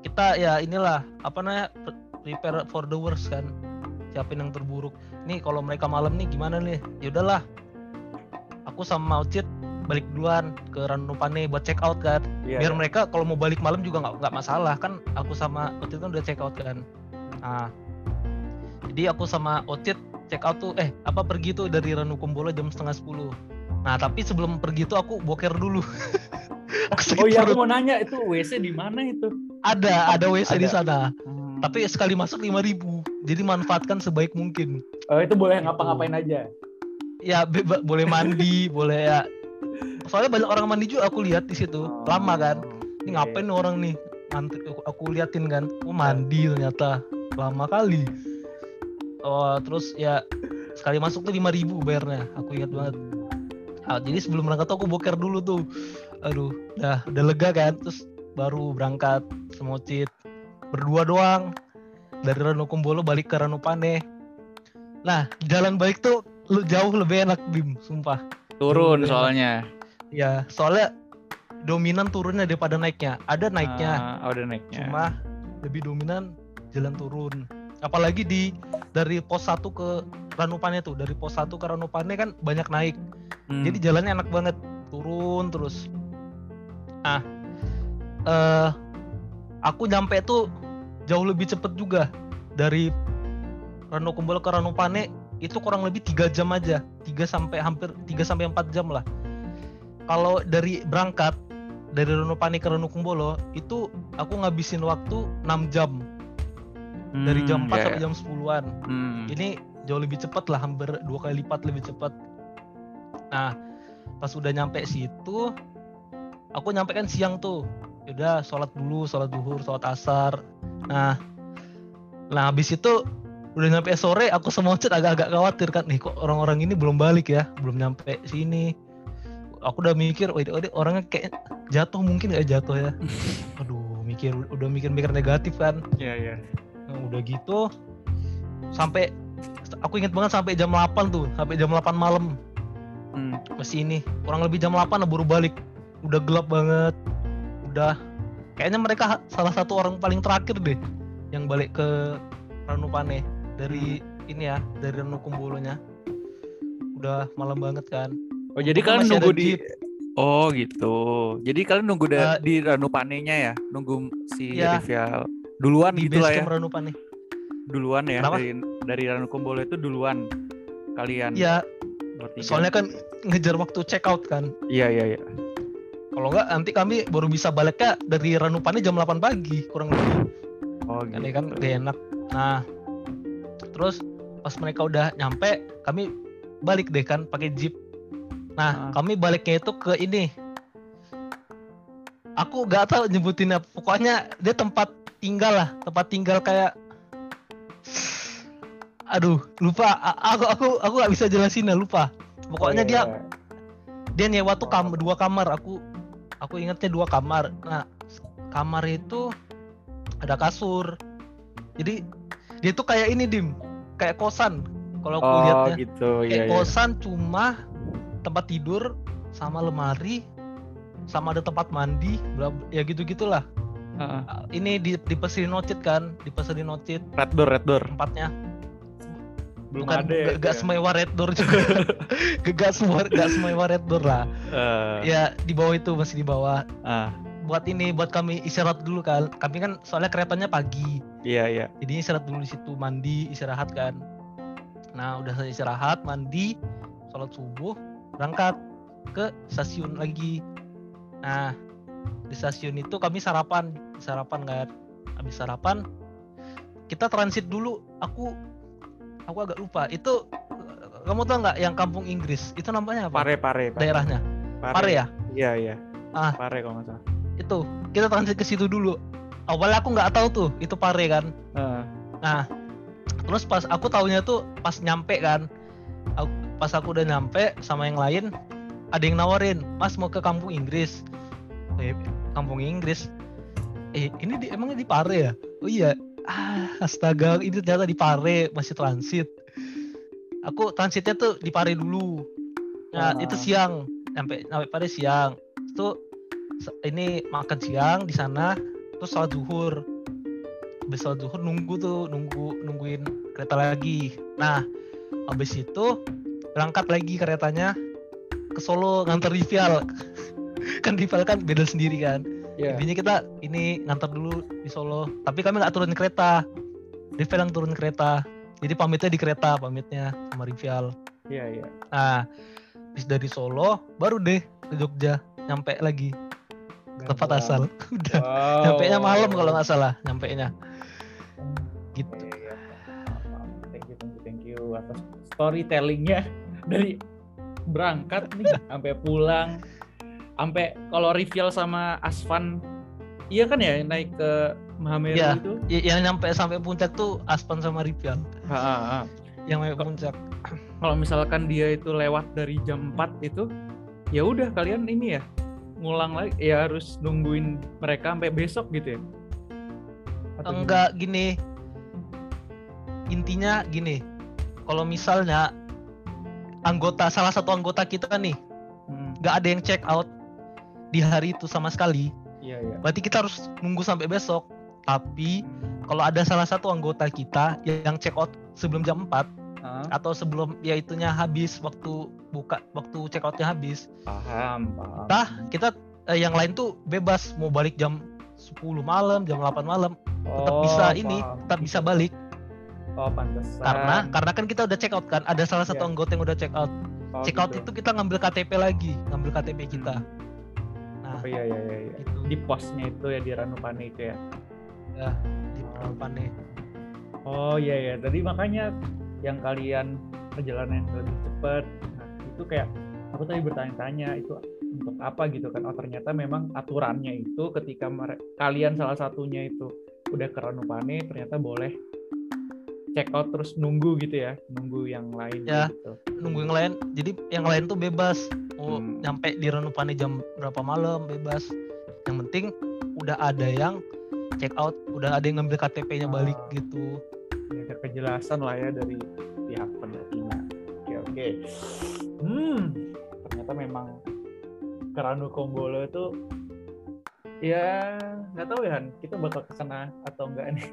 Speaker 2: kita ya inilah apa namanya pre- prepare for the worst kan? Siapin yang terburuk. Nih kalau mereka malam nih gimana nih? Ya udahlah. Aku sama Ocit balik duluan ke Ranupane buat check out kan.
Speaker 3: Iya,
Speaker 2: biar
Speaker 3: iya.
Speaker 2: mereka kalau mau balik malam juga nggak nggak masalah. Kan aku sama Ocit kan udah check out kan? Nah jadi aku sama Ocit check out tuh eh apa pergi tuh dari Ranukumbolo jam setengah sepuluh. Nah tapi sebelum pergi tuh aku boker dulu. *laughs* Aku
Speaker 3: Oh iya, aku mau nanya itu WC di mana itu?
Speaker 2: ada ada WC di sana.
Speaker 3: Hmm.
Speaker 2: tapi sekali masuk 5000 jadi manfaatkan sebaik mungkin.
Speaker 3: Oh, itu boleh
Speaker 2: Gitu.
Speaker 3: ngapa-ngapain aja.
Speaker 2: ya beba- boleh mandi *laughs* boleh ya. Soalnya banyak orang mandi juga aku lihat di situ. Lama kan. Ini
Speaker 3: Iya,
Speaker 2: ngapain orang nih? Aku, aku liatin kan. Oh mandi ternyata. Lama kali oh terus ya sekali masuk tuh 5000 bayarnya aku ingat banget Ah, jadi sebelum berangkat tuh aku boker dulu tuh. Aduh, udah udah lega kan. Terus baru berangkat semocit berdua doang dari Ranukumbolo balik ke Ranupane. Nah, jalan balik tuh lu jauh lebih enak Bim, sumpah.
Speaker 1: Turun
Speaker 2: Turun.
Speaker 1: soalnya.
Speaker 2: Ya, soalnya dominan turunnya daripada naiknya. Ada naiknya,
Speaker 1: oh, udah naiknya.
Speaker 2: cuma lebih dominan jalan turun. Apalagi di dari pos 1 ke Ranupane tuh, dari pos 1 ke Ranupane kan banyak naik.
Speaker 1: Hmm.
Speaker 2: Jadi jalannya enak banget, turun terus. Ah, eh aku nyampe tuh jauh lebih cepet juga dari Ranukumbolo ke Ranupane itu kurang lebih tiga jam aja, 3 sampai hampir 3 sampai 4 jam lah. Kalau dari berangkat dari Ranupane ke Ranukumbolo itu aku ngabisin waktu 6 jam dari jam
Speaker 1: Hmm,
Speaker 2: 4
Speaker 1: ya,
Speaker 2: sampai
Speaker 1: ya.
Speaker 2: jam 10-an
Speaker 1: Hmm.
Speaker 2: ini jauh lebih cepat lah hampir dua kali lipat lebih cepat nah pas udah nyampe situ aku nyampe kan siang tuh. Udah sholat dulu sholat duhur sholat asar. Nah nah habis itu udah nyampe sore aku semocet agak-agak khawatir kan nih kok orang-orang ini belum balik ya? Belum nyampe sini. Aku udah mikir wah ini orangnya kayak jatuh mungkin nggak jatuh ya? *laughs* Aduh mikir udah mikir-mikir negatif kan.
Speaker 1: Iya, iya.
Speaker 2: Nah, udah gitu sampai aku inget banget sampai jam 8 tuh, sampai jam 8 malam
Speaker 1: Hmm.
Speaker 2: masih ini. Kurang lebih jam 8 lah baru balik. Udah gelap banget. Udah kayaknya mereka salah satu orang paling terakhir deh yang balik ke Ranupane dari ini ya, dari Ranukumbolonya. Udah malam banget kan.
Speaker 1: Oh, jadi kalian nunggu di
Speaker 2: jeep.
Speaker 1: Oh, gitu. Jadi kalian nunggu da-
Speaker 2: Eh,
Speaker 1: di Ranupane-nya ya? Nunggu si. Rival duluan
Speaker 2: di
Speaker 1: gitu lah ya.
Speaker 2: camp Ranupane.
Speaker 1: Duluan ya
Speaker 2: Kenapa?
Speaker 1: dari dari Ranukumbolo itu duluan kalian
Speaker 2: Iya,
Speaker 1: bertiga.
Speaker 2: soalnya kan ngejar waktu check out kan.
Speaker 1: Iya, iya, iya.
Speaker 2: Kalau enggak nanti kami baru bisa baliknya dari Ranupane jam 8 pagi kurang lebih.
Speaker 1: Oh,
Speaker 2: kan
Speaker 1: gitu.
Speaker 2: ya kan gak enak nah terus pas mereka udah nyampe kami balik deh kan pakai jeep nah
Speaker 1: Ah.
Speaker 2: kami baliknya itu ke ini aku gak tahu nyebutinnya pokoknya dia tempat tinggal lah tempat tinggal kayak aduh lupa A- aku aku aku gak bisa jelasin ya lupa pokoknya
Speaker 1: Oh,
Speaker 2: dia
Speaker 1: iya, iya.
Speaker 2: dia nyewa tuh kam dua kamar aku aku ingetnya dua kamar nah kamar itu ada kasur jadi dia tuh kayak ini dim kayak kosan kalau aku
Speaker 1: Oh,
Speaker 2: lihatnya
Speaker 1: gitu. Iya,
Speaker 2: kayak
Speaker 1: iya.
Speaker 2: kosan cuma tempat tidur sama lemari sama ada tempat mandi ya gitu gitulah
Speaker 1: Heeh.
Speaker 2: ini di di peseri nocit kan? Di peseri nocit
Speaker 1: Red door, red door.
Speaker 2: tempatnya
Speaker 1: Belum
Speaker 2: bukan
Speaker 1: ada ya,
Speaker 2: gak,
Speaker 1: ya.
Speaker 2: semewah red door juga. *laughs* Gak semua gak semewah red door lah.
Speaker 1: Eh,
Speaker 2: ya di bawah itu masih di bawah.
Speaker 1: Ah,
Speaker 2: buat ini buat kami istirahat dulu kan. Kami kan soalnya keretanya pagi.
Speaker 1: Iya, iya.
Speaker 2: jadi istirahat dulu di situ mandi istirahat kan. Nah udah selesai istirahat mandi sholat subuh berangkat ke stasiun lagi. Nah di stasiun itu kami sarapan sarapan kan habis sarapan kita transit dulu aku aku agak lupa itu kamu tahu nggak yang kampung Inggris itu namanya apa
Speaker 1: Pare, pare, pare.
Speaker 2: daerahnya Pare ya
Speaker 1: Iya, iya.
Speaker 2: Ah.
Speaker 1: Pare kalau nggak salah.
Speaker 2: itu kita transit ke situ dulu awalnya aku nggak tahu tuh itu Pare kan
Speaker 1: Heeh.
Speaker 2: Nah, terus pas aku taunya tuh pas nyampe kan, aku, pas aku udah nyampe sama yang lain, ada yang nawarin, Mas mau ke kampung Inggris. Iya, kampung Inggris. Eh, ini di, emangnya di Pare ya? Oh iya. Ah, astaga, ini ternyata di Pare masih transit. Aku transitnya tuh di Pare dulu. Nah,
Speaker 1: Ah.
Speaker 2: itu siang, sampai sampai Pare siang. Itu ini makan siang di sana, terus sholat zuhur habis sholat zuhur nunggu tuh nunggu nungguin kereta lagi nah habis itu berangkat lagi keretanya ke Solo nganter Rival *laughs* kan Rival kan beda sendiri kan.
Speaker 1: Iya.
Speaker 2: intinya kita ini nganter dulu di Solo. Tapi kami nggak turun kereta. Rival yang turun kereta. Jadi pamitnya di kereta pamitnya sama Rival.
Speaker 1: Iya, iya.
Speaker 2: nah habis dari Solo baru deh ke Jogja. Nyampe lagi. Ke tempat asal. *laughs* Udah.
Speaker 1: Wow.
Speaker 2: nyampe nya malam kalau nggak salah nyampe nya gitu.
Speaker 1: Iya, iya. Thank you, thank you, thank you atas storytellingnya. Dari berangkat nih *laughs* sampai pulang, sampai kalau Rivial sama Asvan, iya kan ya naik ke Mahameru
Speaker 2: Iya.
Speaker 1: itu?
Speaker 2: Y- yang nyampe sampai puncak tuh Aspan sama Rivian
Speaker 1: Ha, ha, ha.
Speaker 2: yang sampai puncak
Speaker 1: Kalau misalkan dia itu lewat dari jam 4 itu, ya udah kalian ini ya ngulang lagi ya harus nungguin mereka sampai besok gitu ya Atau gimana?
Speaker 2: enggak gini intinya gini kalau misalnya anggota salah satu anggota kita nih
Speaker 1: Hmm,
Speaker 2: nggak ada yang check out di hari itu sama sekali.
Speaker 1: Iya iya.
Speaker 2: Berarti kita harus nunggu sampai besok. Tapi
Speaker 1: Hmm,
Speaker 2: kalau ada salah satu anggota kita yang check out sebelum jam 4
Speaker 1: ah,
Speaker 2: atau sebelum ya itunya habis waktu buka waktu check outnya habis.
Speaker 1: Paham paham.
Speaker 2: Tah, kita eh, yang lain tuh bebas. Mau balik jam 10 malam jam 8 malam. Tetap
Speaker 1: Oh,
Speaker 2: bisa ini
Speaker 1: paham.
Speaker 2: tetap bisa balik.
Speaker 1: Oh pantesan.
Speaker 2: Karena karena kan kita udah check out kan. Ada salah satu
Speaker 1: Iya.
Speaker 2: anggota yang udah check out.
Speaker 1: Oh,
Speaker 2: check out
Speaker 1: gitu.
Speaker 2: itu kita ngambil KTP lagi ngambil KTP kita. Nah
Speaker 1: oh iya iya iya, iya.
Speaker 2: itu
Speaker 1: di posnya itu ya di Ranupane itu ya
Speaker 2: ya di Ranupane
Speaker 1: Oh iya ya, tadi makanya yang kalian perjalanan yang lebih cepat, nah itu kayak aku tadi bertanya-tanya itu untuk apa gitu kan? Oh ternyata memang aturannya itu ketika kalian salah satunya itu udah ke Ranupane ternyata boleh check out terus nunggu gitu ya, nunggu yang lain
Speaker 2: Ya.
Speaker 1: gitu.
Speaker 2: nunggu yang lain jadi yang lain tuh bebas mau
Speaker 1: Hmm.
Speaker 2: nyampe di Ranupane jam berapa malam bebas yang penting udah ada yang check out udah ada yang ngambil KTP-nya balik
Speaker 1: Ah.
Speaker 2: gitu
Speaker 1: Ya, ada kejelasan lah ya dari pihak pendakinya. Oke oke. Hmm, ternyata memang ke Ranu Kombolo itu ya nggak tahu ya Han, kita bakal ke sana atau enggak nih.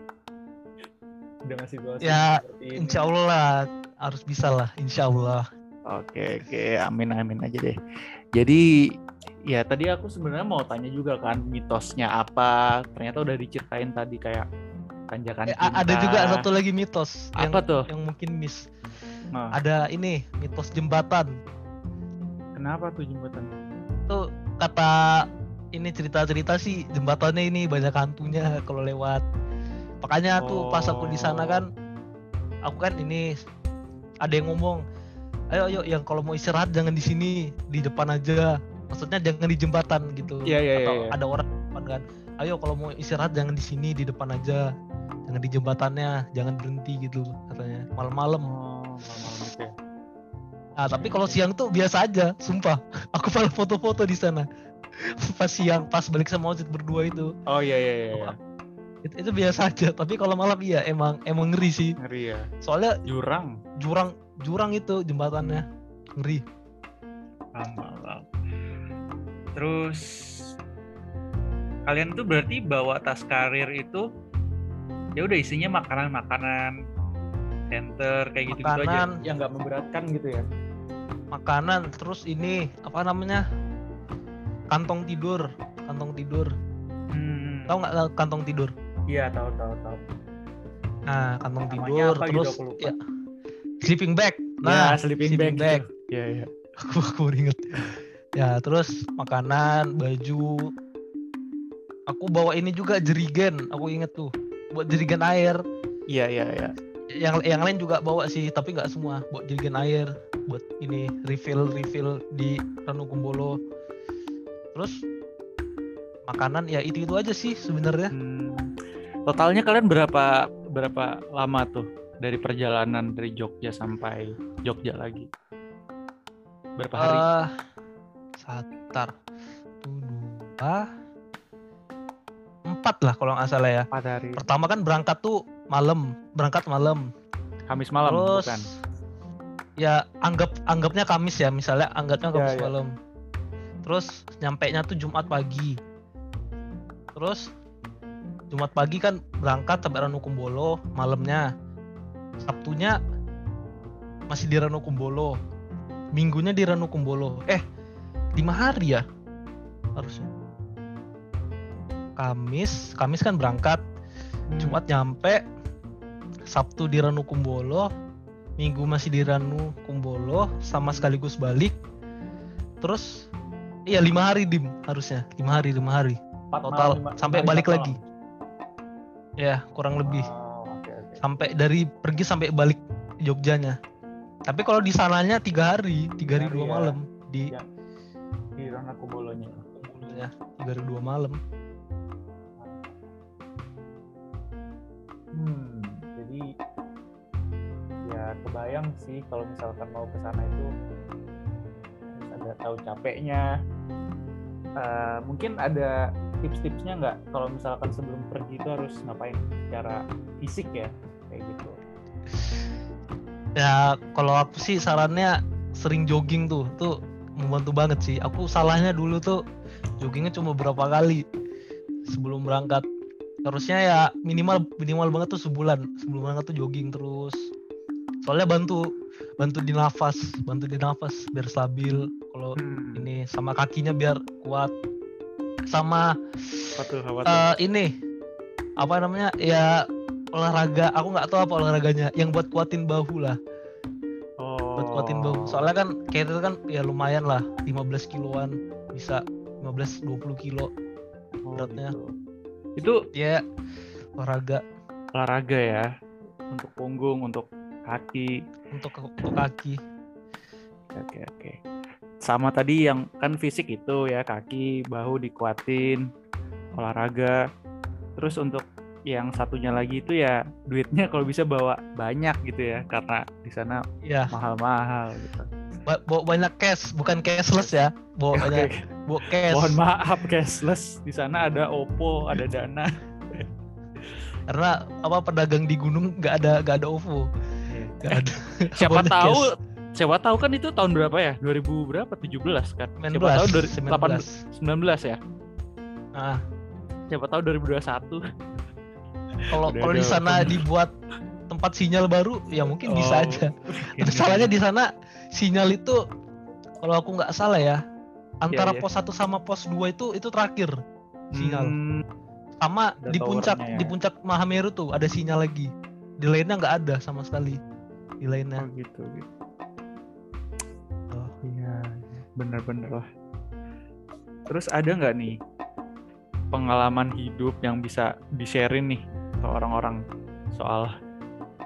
Speaker 1: *laughs* Udah ngasih gosip
Speaker 2: Ya,
Speaker 1: seperti ini.
Speaker 2: Insya Allah harus bisa lah Insya Allah
Speaker 1: Oke oke, amin amin aja deh. Jadi ya tadi aku sebenarnya mau tanya juga kan mitosnya apa. Ternyata udah diceritain tadi kayak tanjakan
Speaker 2: Eh, ada juga satu lagi mitos yang
Speaker 1: Apa tuh?
Speaker 2: yang mungkin miss
Speaker 1: Nah,
Speaker 2: ada ini mitos jembatan
Speaker 1: kenapa tuh jembatan?
Speaker 2: tuh kata ini cerita-cerita sih jembatannya ini banyak hantunya kalau lewat makanya tuh pas aku di sana kan aku kan ini ada yang ngomong ayo ayo yang kalau mau istirahat jangan di sini di depan aja maksudnya jangan di jembatan gitu
Speaker 1: Iya, iya,
Speaker 2: atau
Speaker 1: iya, iya.
Speaker 2: ada orang depan kan ayo kalau mau istirahat jangan di sini di depan aja jangan di jembatannya jangan berhenti gitu katanya malam-malam
Speaker 1: Oh, malam-malam itu ya.
Speaker 2: Nah, tapi kalau siang tuh biasa aja, sumpah. *laughs* Aku malah foto-foto di sana. pas siang, pas balik sama Ojit berdua itu.
Speaker 1: Oh iya iya iya. iya.
Speaker 2: Itu, itu biasa aja, tapi kalau malam iya emang emang ngeri sih.
Speaker 1: Ngeri ya.
Speaker 2: Soalnya
Speaker 1: Jurang.
Speaker 2: jurang jurang itu jembatannya. Ngeri.
Speaker 1: Malam. Terus kalian tuh berarti bawa tas karir itu ya udah isinya makanan-makanan center kayak gitu-gitu aja
Speaker 2: Makanan.
Speaker 1: yang nggak memberatkan gitu ya
Speaker 2: Makanan, terus ini apa namanya? Kantong tidur, kantong tidur.
Speaker 1: hmm.
Speaker 2: Tahu nggak kantong tidur?
Speaker 1: iya tahu tahu tahu
Speaker 2: Nah, kantong
Speaker 1: Namanya
Speaker 2: tidur,
Speaker 1: apa gitu,
Speaker 2: terus
Speaker 1: aku lupa.
Speaker 2: ya sleeping bag.
Speaker 1: nah
Speaker 2: Nah,
Speaker 1: sleeping, bag,
Speaker 2: bag.
Speaker 1: iya iya *laughs*
Speaker 2: aku aku inget ya terus makanan baju. Aku bawa ini juga jerigen. Aku inget tuh. Buat jerigen air.
Speaker 1: Iya iya iya
Speaker 2: yang yang lain juga bawa sih tapi nggak semua. Buat jerigen air buat ini refill refill di Ranukumbolo terus makanan ya itu itu aja sih sebenarnya.
Speaker 1: Hmm. totalnya kalian berapa berapa lama tuh dari perjalanan dari Jogja sampai Jogja lagi? Berapa hari?
Speaker 2: Satar tuh dua empat lah kalau nggak salah ya.
Speaker 1: Empat hari.
Speaker 2: Pertama kan berangkat tuh malam berangkat malam.
Speaker 1: Kamis malam
Speaker 2: terus
Speaker 1: bukan?
Speaker 2: ya anggap anggapnya Kamis ya misalnya anggapnya
Speaker 1: Ya,
Speaker 2: Kamis
Speaker 1: ya.
Speaker 2: malam. Terus nyampe nya tuh Jumat pagi. Terus Jumat pagi kan berangkat sampai Ranukumbolo malamnya Sabtunya masih di Ranukumbolo. Minggunya di Ranukumbolo. Eh lima hari ya? Harusnya. Kamis Kamis kan berangkat.
Speaker 1: Hmm.
Speaker 2: Jumat nyampe. Sabtu di Ranu Kumbolo Minggu masih di Ranu Kumbolo sama sekaligus balik. Terus iya lima hari dim harusnya. Lima hari lima hari. Total.
Speaker 1: malam,
Speaker 2: sampai
Speaker 1: hari,
Speaker 2: balik lagi. ya kurang
Speaker 1: malam.
Speaker 2: lebih.
Speaker 1: Oke.
Speaker 2: Sampai dari pergi sampai balik Jogjanya. Tapi kalau di sananya tiga hari tiga hari dua
Speaker 1: ya.
Speaker 2: malam. Di
Speaker 1: Ya. di Rana Kubolonya.
Speaker 2: Kumbolonya tiga hari dua malam.
Speaker 1: Hmm, jadi ya kebayang sih kalau misalkan mau ke sana itu ada tahu capeknya. Eh, mungkin ada tips-tipsnya nggak? Kalau misalkan sebelum pergi itu harus ngapain? Secara fisik ya
Speaker 2: Ya kalau aku sih sarannya sering jogging tuh, tuh membantu banget sih. Aku salahnya dulu tuh joggingnya cuma berapa kali sebelum berangkat. Harusnya ya minimal minimal banget tuh sebulan sebelum berangkat tuh jogging terus. Soalnya bantu bantu di nafas, bantu di nafas biar stabil. Kalau
Speaker 1: hmm.
Speaker 2: ini sama kakinya biar kuat. Sama eh, ini apa namanya ya olahraga. Aku nggak tahu apa olahraganya. Yang buat kuatin bahu lah
Speaker 1: oh
Speaker 2: buat kuatin bahu. Soalnya kan kayak itu kan ya lumayan lah 15 kiloan bisa 15-20 kilo
Speaker 1: Oh,
Speaker 2: beratnya.
Speaker 1: gitu. itu
Speaker 2: ya olahraga
Speaker 1: olahraga ya untuk punggung untuk kaki
Speaker 2: untuk untuk kaki.
Speaker 1: oke oke sama tadi yang kan fisik itu ya kaki bahu dikuatin olahraga terus untuk yang satunya lagi itu ya duitnya kalau bisa bawa banyak gitu ya karena di sana
Speaker 2: Ya,
Speaker 1: mahal-mahal gitu.
Speaker 2: ba- bawa banyak cash, bukan cashless ya. Bawa
Speaker 1: Oke,
Speaker 2: banyak bawa cash.
Speaker 1: Mohon maaf cashless di sana ada Oppo, ada Dana.
Speaker 2: Karena apa pedagang di gunung nggak ada nggak ada OVO. Nggak ada.
Speaker 1: Siapa *laughs*
Speaker 2: Bawanya
Speaker 1: tahu
Speaker 2: cash.
Speaker 1: siapa tahu kan itu tahun berapa ya? 2000 berapa? 17 kan?
Speaker 2: 19,
Speaker 1: Siapa tahu dari
Speaker 2: 19.
Speaker 1: 19 ya?
Speaker 2: Nah,
Speaker 1: Siapa tahu 2021.
Speaker 2: Kalau kalau di sana dibuat tempat sinyal baru ya mungkin
Speaker 1: Oh,
Speaker 2: bisa aja. *laughs* Tapi
Speaker 1: ya.
Speaker 2: salahnya di sana sinyal itu kalau aku nggak salah ya antara
Speaker 1: iya.
Speaker 2: pos 1 sama pos 2 itu itu terakhir sinyal.
Speaker 1: Hmm,
Speaker 2: Sama
Speaker 1: Ada
Speaker 2: di puncak
Speaker 1: ya.
Speaker 2: di puncak Mahameru tuh ada sinyal lagi. Di lainnya nggak ada sama sekali. Di
Speaker 1: oh
Speaker 2: lainnya.
Speaker 1: gitu gitu.
Speaker 2: Oh.
Speaker 1: Iya, bener-bener lah. Terus ada nggak nih pengalaman hidup yang bisa di-sharein nih ke orang-orang soal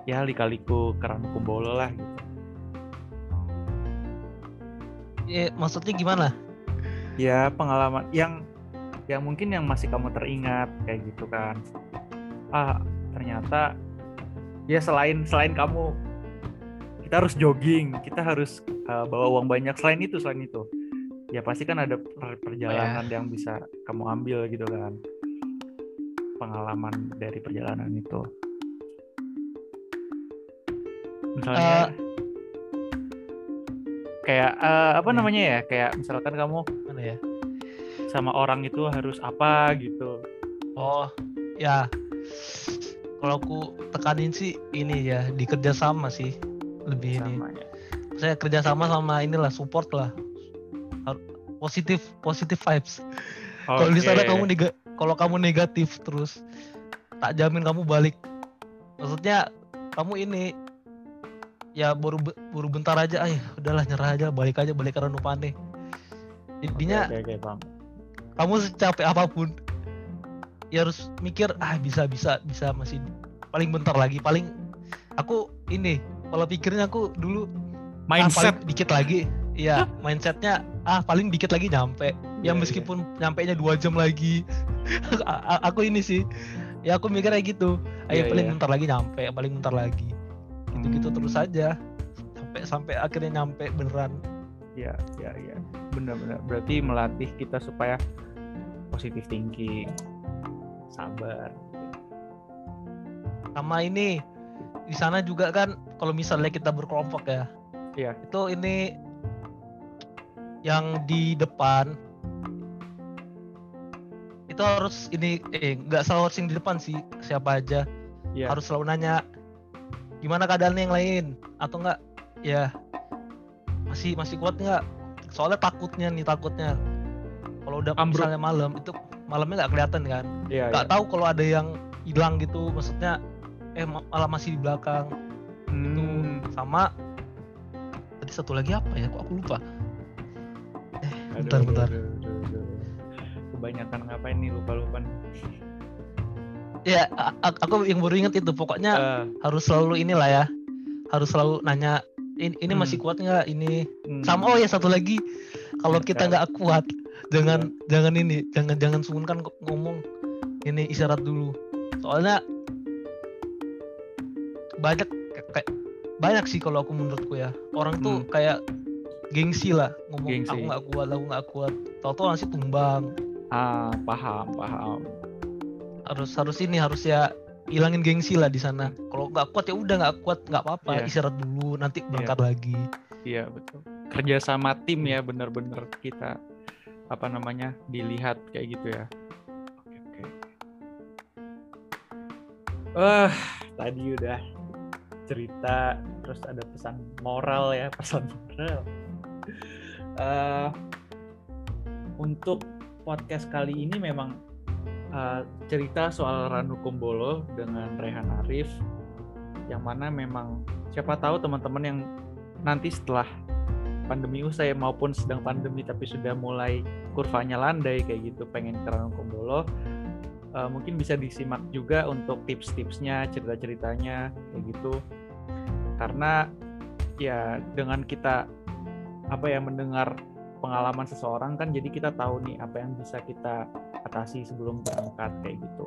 Speaker 1: ya lika-liku keran kumbolo lah gitu.
Speaker 2: Eh, maksudnya gimana?
Speaker 1: Ya pengalaman yang yang mungkin yang masih kamu teringat kayak gitu kan. Ah ternyata ya selain selain kamu kita harus jogging, kita harus uh, bawa uang banyak. Selain itu selain itu ya pasti kan ada per- perjalanan yang bisa kamu ambil gitu kan. Pengalaman dari perjalanan itu. Misalnya kayak eh, apa
Speaker 2: Ya.
Speaker 1: namanya ya? Kayak misalkan kamu
Speaker 2: Mana ya?
Speaker 1: sama orang itu harus apa gitu.
Speaker 2: Oh, ya. Kalau aku tekanin sih ini ya di kerjasama sih lebih ini.
Speaker 1: Sama ya.
Speaker 2: Saya kerjasama sama inilah support lah. Positif positif vibes. Kalau di sana
Speaker 1: Oke.
Speaker 2: kamu kalau kamu negatif terus tak jamin kamu balik. Maksudnya kamu ini ya baru baru bentar aja, ay udahlah nyerah aja, balik aja balik karena nupane. Intinya
Speaker 1: Oke, oke, oke, paham.
Speaker 2: kamu secapek apa pun ya harus mikir ah bisa bisa bisa masih paling bentar lagi paling aku ini kalau pikirnya aku dulu ah,
Speaker 1: mindset
Speaker 2: paling dikit lagi iya. Mindsetnya ah paling dikit lagi nyampe.
Speaker 1: Iya,
Speaker 2: ya meskipun nyampe nya dua jam lagi. *laughs* Aku ini sih. Ya aku mikir kayak gitu. Ayo
Speaker 1: Iya,
Speaker 2: paling
Speaker 1: iya.
Speaker 2: bentar lagi nyampe paling bentar lagi. Gitu gitu
Speaker 1: Hmm.
Speaker 2: terus aja. Sampai sampai akhirnya nyampe beneran.
Speaker 1: Ya ya ya benar-benar berarti melatih kita supaya positif thinking sabar.
Speaker 2: Sama ini di sana juga kan kalau misalnya kita berkelompok ya
Speaker 1: Iya.
Speaker 2: itu ini yang di depan. Itu harus ini eh nggak selalu harus yang di depan sih siapa aja.
Speaker 1: Ya
Speaker 2: harus selalu nanya gimana keadaan yang lain? Atau enggak ya. Masih masih kuat nggak? Soalnya takutnya nih takutnya. Kalau udah
Speaker 1: Ambruk.
Speaker 2: misalnya malam itu malamnya nggak kelihatan kan?
Speaker 1: Ya,
Speaker 2: nggak
Speaker 1: ya.
Speaker 2: tahu kalau ada yang hilang gitu maksudnya eh ma- malah masih di belakang. Itu
Speaker 1: Hmm,
Speaker 2: sama tadi satu lagi apa ya? Kok aku lupa
Speaker 1: aduh,
Speaker 2: bentar bentar.
Speaker 1: Aduh, aduh, aduh. kebanyakan ngapain nih lupa lupa
Speaker 2: ya aku yang baru inget itu pokoknya
Speaker 1: Eh,
Speaker 2: harus selalu inilah ya. Harus selalu nanya ini, ini masih
Speaker 1: Hmm.
Speaker 2: kuat nggak ini?
Speaker 1: Hmm,
Speaker 2: sama oh ya satu lagi. Kalau kita nggak kuat jangan
Speaker 1: Iya.
Speaker 2: jangan ini jangan jangan sungkan ngomong. Ini isyarat dulu. Soalnya banyak kayak banyak sih kalau aku menurutku ya. Orang tuh
Speaker 1: Hmm.
Speaker 2: kayak gengsi lah ngomong
Speaker 1: Gengsi.
Speaker 2: aku nggak kuat aku nggak kuat tahu-tahu langsung tumbang
Speaker 1: Ah, paham, paham.
Speaker 2: harus harus ini harus ya hilangin gengsi lah di sana kalau nggak kuat ya udah nggak kuat nggak apa-apa
Speaker 1: Iya.
Speaker 2: istirahat dulu nanti berangkat lagi
Speaker 1: Iya, betul. Kerja sama tim ya, bener-bener kita apa namanya dilihat kayak gitu ya. Oke, oke. Wah, tadi udah cerita, terus ada pesan moral ya, pesan moral. Eh, untuk podcast kali ini memang eh, cerita soal Ranu Kumbolo dengan Rehan Arif, yang mana memang siapa tahu teman-teman yang nanti setelah pandemi usai maupun sedang pandemi tapi sudah mulai kurvanya landai kayak gitu pengen ke Ranu Kumbolo eh, mungkin bisa disimak juga untuk tips-tipsnya cerita-ceritanya kayak gitu. Karena ya dengan kita apa ya mendengar pengalaman seseorang kan jadi kita tahu nih apa yang bisa kita atasi sebelum berangkat kayak gitu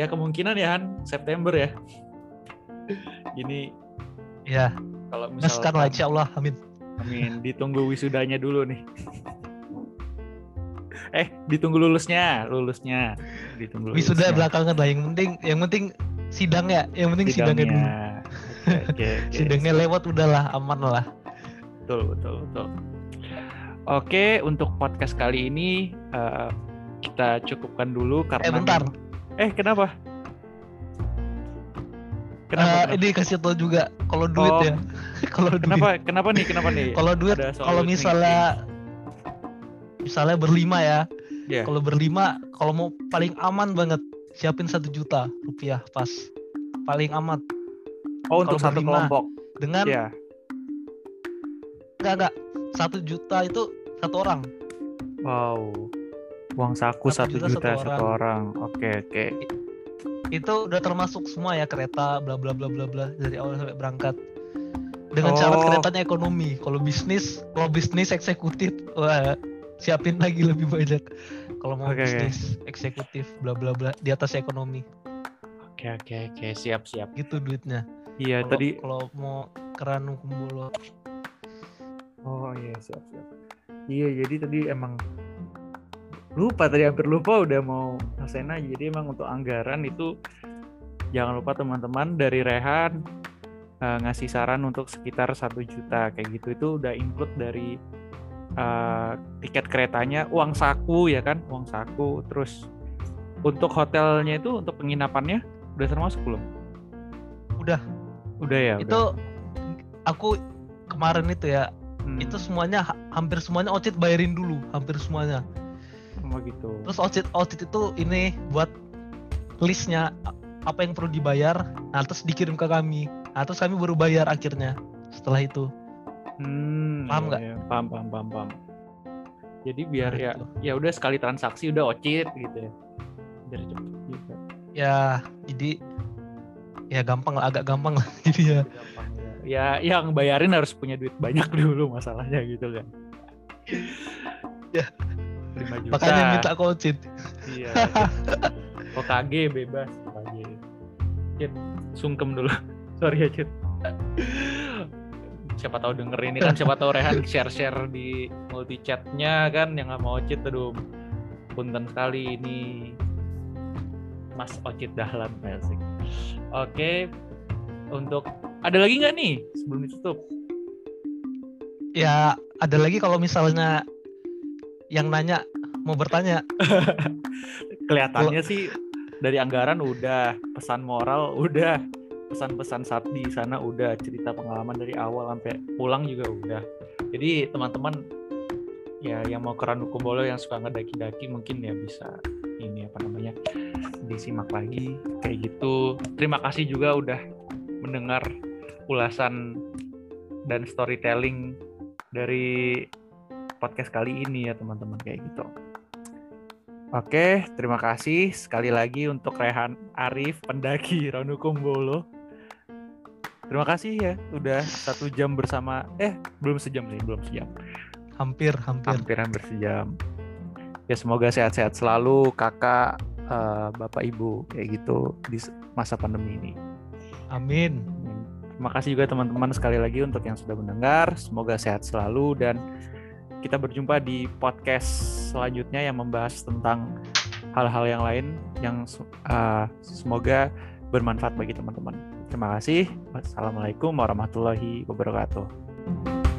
Speaker 1: ya kemungkinan ya Han September ya *laughs* gini
Speaker 2: ya
Speaker 1: kalau
Speaker 2: gaskan lah insya Allah amin
Speaker 1: Amin. Ditunggu wisudanya dulu nih. *laughs* eh, ditunggu lulusnya, lulusnya. Ditunggu
Speaker 2: wisuda
Speaker 1: lulusnya.
Speaker 2: belakangan lah yang penting yang penting sidang ya yang penting sidangnya, dulu
Speaker 1: Oke, oke, oke. *laughs*
Speaker 2: sidangnya lewat udahlah aman lah
Speaker 1: Betul, betul, betul. Oke, untuk podcast kali ini eh, kita cukupkan dulu karena
Speaker 2: eh bentar
Speaker 1: Eh, kenapa? Kenapa?
Speaker 2: Eh,
Speaker 1: kenapa?
Speaker 2: ini kasih tau juga kalau duit
Speaker 1: Oh.
Speaker 2: ya *laughs* kalau duit
Speaker 1: Kenapa? Kenapa nih? Kenapa nih?
Speaker 2: kalau duit kalau
Speaker 1: nih.
Speaker 2: misalnya misalnya berlima ya
Speaker 1: Iya.
Speaker 2: kalau berlima kalau mau paling aman banget siapin satu juta rupiah pas paling aman
Speaker 1: Oh, untuk satu
Speaker 2: berlima,
Speaker 1: kelompok.
Speaker 2: dengan
Speaker 1: Iya.
Speaker 2: Enggak enggak satu juta itu satu orang
Speaker 1: Wow. Uang saku
Speaker 2: Satu juta
Speaker 1: juta,
Speaker 2: satu
Speaker 1: satu orang. Oke, oke.
Speaker 2: itu udah termasuk semua ya kereta bla bla bla bla bla dari awal sampai berangkat dengan
Speaker 1: Oh.
Speaker 2: syarat keretanya ekonomi kalau bisnis kalau bisnis eksekutif wah siapin lagi lebih banyak kalau mau
Speaker 1: oke.
Speaker 2: bisnis eksekutif bla bla bla di atas ekonomi
Speaker 1: Oke, oke, oke. Siap, siap.
Speaker 2: gitu duitnya
Speaker 1: Iya,
Speaker 2: Kalau-
Speaker 1: tadi
Speaker 2: kalau mau keranu kumbolo
Speaker 1: Oh iya siap siap. Iya jadi tadi emang lupa tadi hampir lupa udah mau aja. Jadi emang untuk anggaran itu jangan lupa teman-teman dari Rehan eh, ngasih saran untuk sekitar satu juta kayak gitu itu udah include dari eh, tiket keretanya, uang saku ya kan, uang saku. Terus untuk hotelnya itu untuk penginapannya udah termasuk belum?
Speaker 2: Udah.
Speaker 1: Udah ya.
Speaker 2: itu aku kemarin itu ya
Speaker 1: Hmm,
Speaker 2: itu semuanya ha- hampir semuanya Ocit bayarin dulu hampir semuanya
Speaker 1: oh gitu.
Speaker 2: terus Ocit Ocit itu ini buat listnya apa yang perlu dibayar nah terus dikirim ke kami nah terus kami baru bayar akhirnya setelah itu
Speaker 1: Hmm,
Speaker 2: Paham
Speaker 1: iya,
Speaker 2: nggak?
Speaker 1: iya. Paham, paham, paham, paham. Jadi biar
Speaker 2: Nah,
Speaker 1: ya,
Speaker 2: itu.
Speaker 1: ya udah sekali transaksi udah ocit gitu ya. Biar cepet juga.
Speaker 2: ya jadi ya gampang lah agak gampang lah *laughs* jadi ya
Speaker 1: Gampang ya. Ya, yang bayarin harus punya duit banyak *laughs* dulu masalahnya gitu kan.
Speaker 2: Ya.
Speaker 1: 5 juta.
Speaker 2: makanya minta ke Ocit
Speaker 1: Iya. OKG bebas OKG. Cit, sungkem dulu. *laughs* Sorry ya, Cit. Siapa tahu denger ini kan siapa tahu Rehan share-share di multi chatnya kan yang nggak mau Ocit aduh punten sekali ini Mas Ocit Dahlan. Oke, untuk ada lagi nggak nih sebelum ditutup?
Speaker 2: ya ada lagi kalau misalnya yang nanya mau bertanya *laughs*
Speaker 1: Kelihatannya sih dari anggaran udah, pesan moral udah, pesan-pesan saat di sana udah, cerita pengalaman dari awal sampai pulang juga udah. Jadi teman-teman ya yang mau ke Ranukumbolo yang suka ngedaki-daki mungkin ya bisa ini apa namanya disimak lagi kayak gitu. Terima kasih juga udah mendengar ulasan dan storytelling dari podcast kali ini ya teman-teman kayak gitu. Oke, terima kasih sekali lagi untuk Rehan Arif, pendaki *laughs* Ranukumbolo. Terima kasih ya, udah satu jam bersama. Eh, belum sejam sih, belum sejam.
Speaker 2: hampir hampir
Speaker 1: Hampir hampir sejam. Ya semoga sehat-sehat selalu, kakak, eh, bapak, ibu, kayak gitu di masa pandemi ini.
Speaker 2: amin
Speaker 1: Terima kasih juga teman-teman sekali lagi untuk yang sudah mendengar. Semoga sehat selalu dan kita berjumpa di podcast selanjutnya yang membahas tentang hal-hal yang lain yang uh, semoga bermanfaat bagi teman-teman. Terima kasih. Wassalamualaikum warahmatullahi wabarakatuh.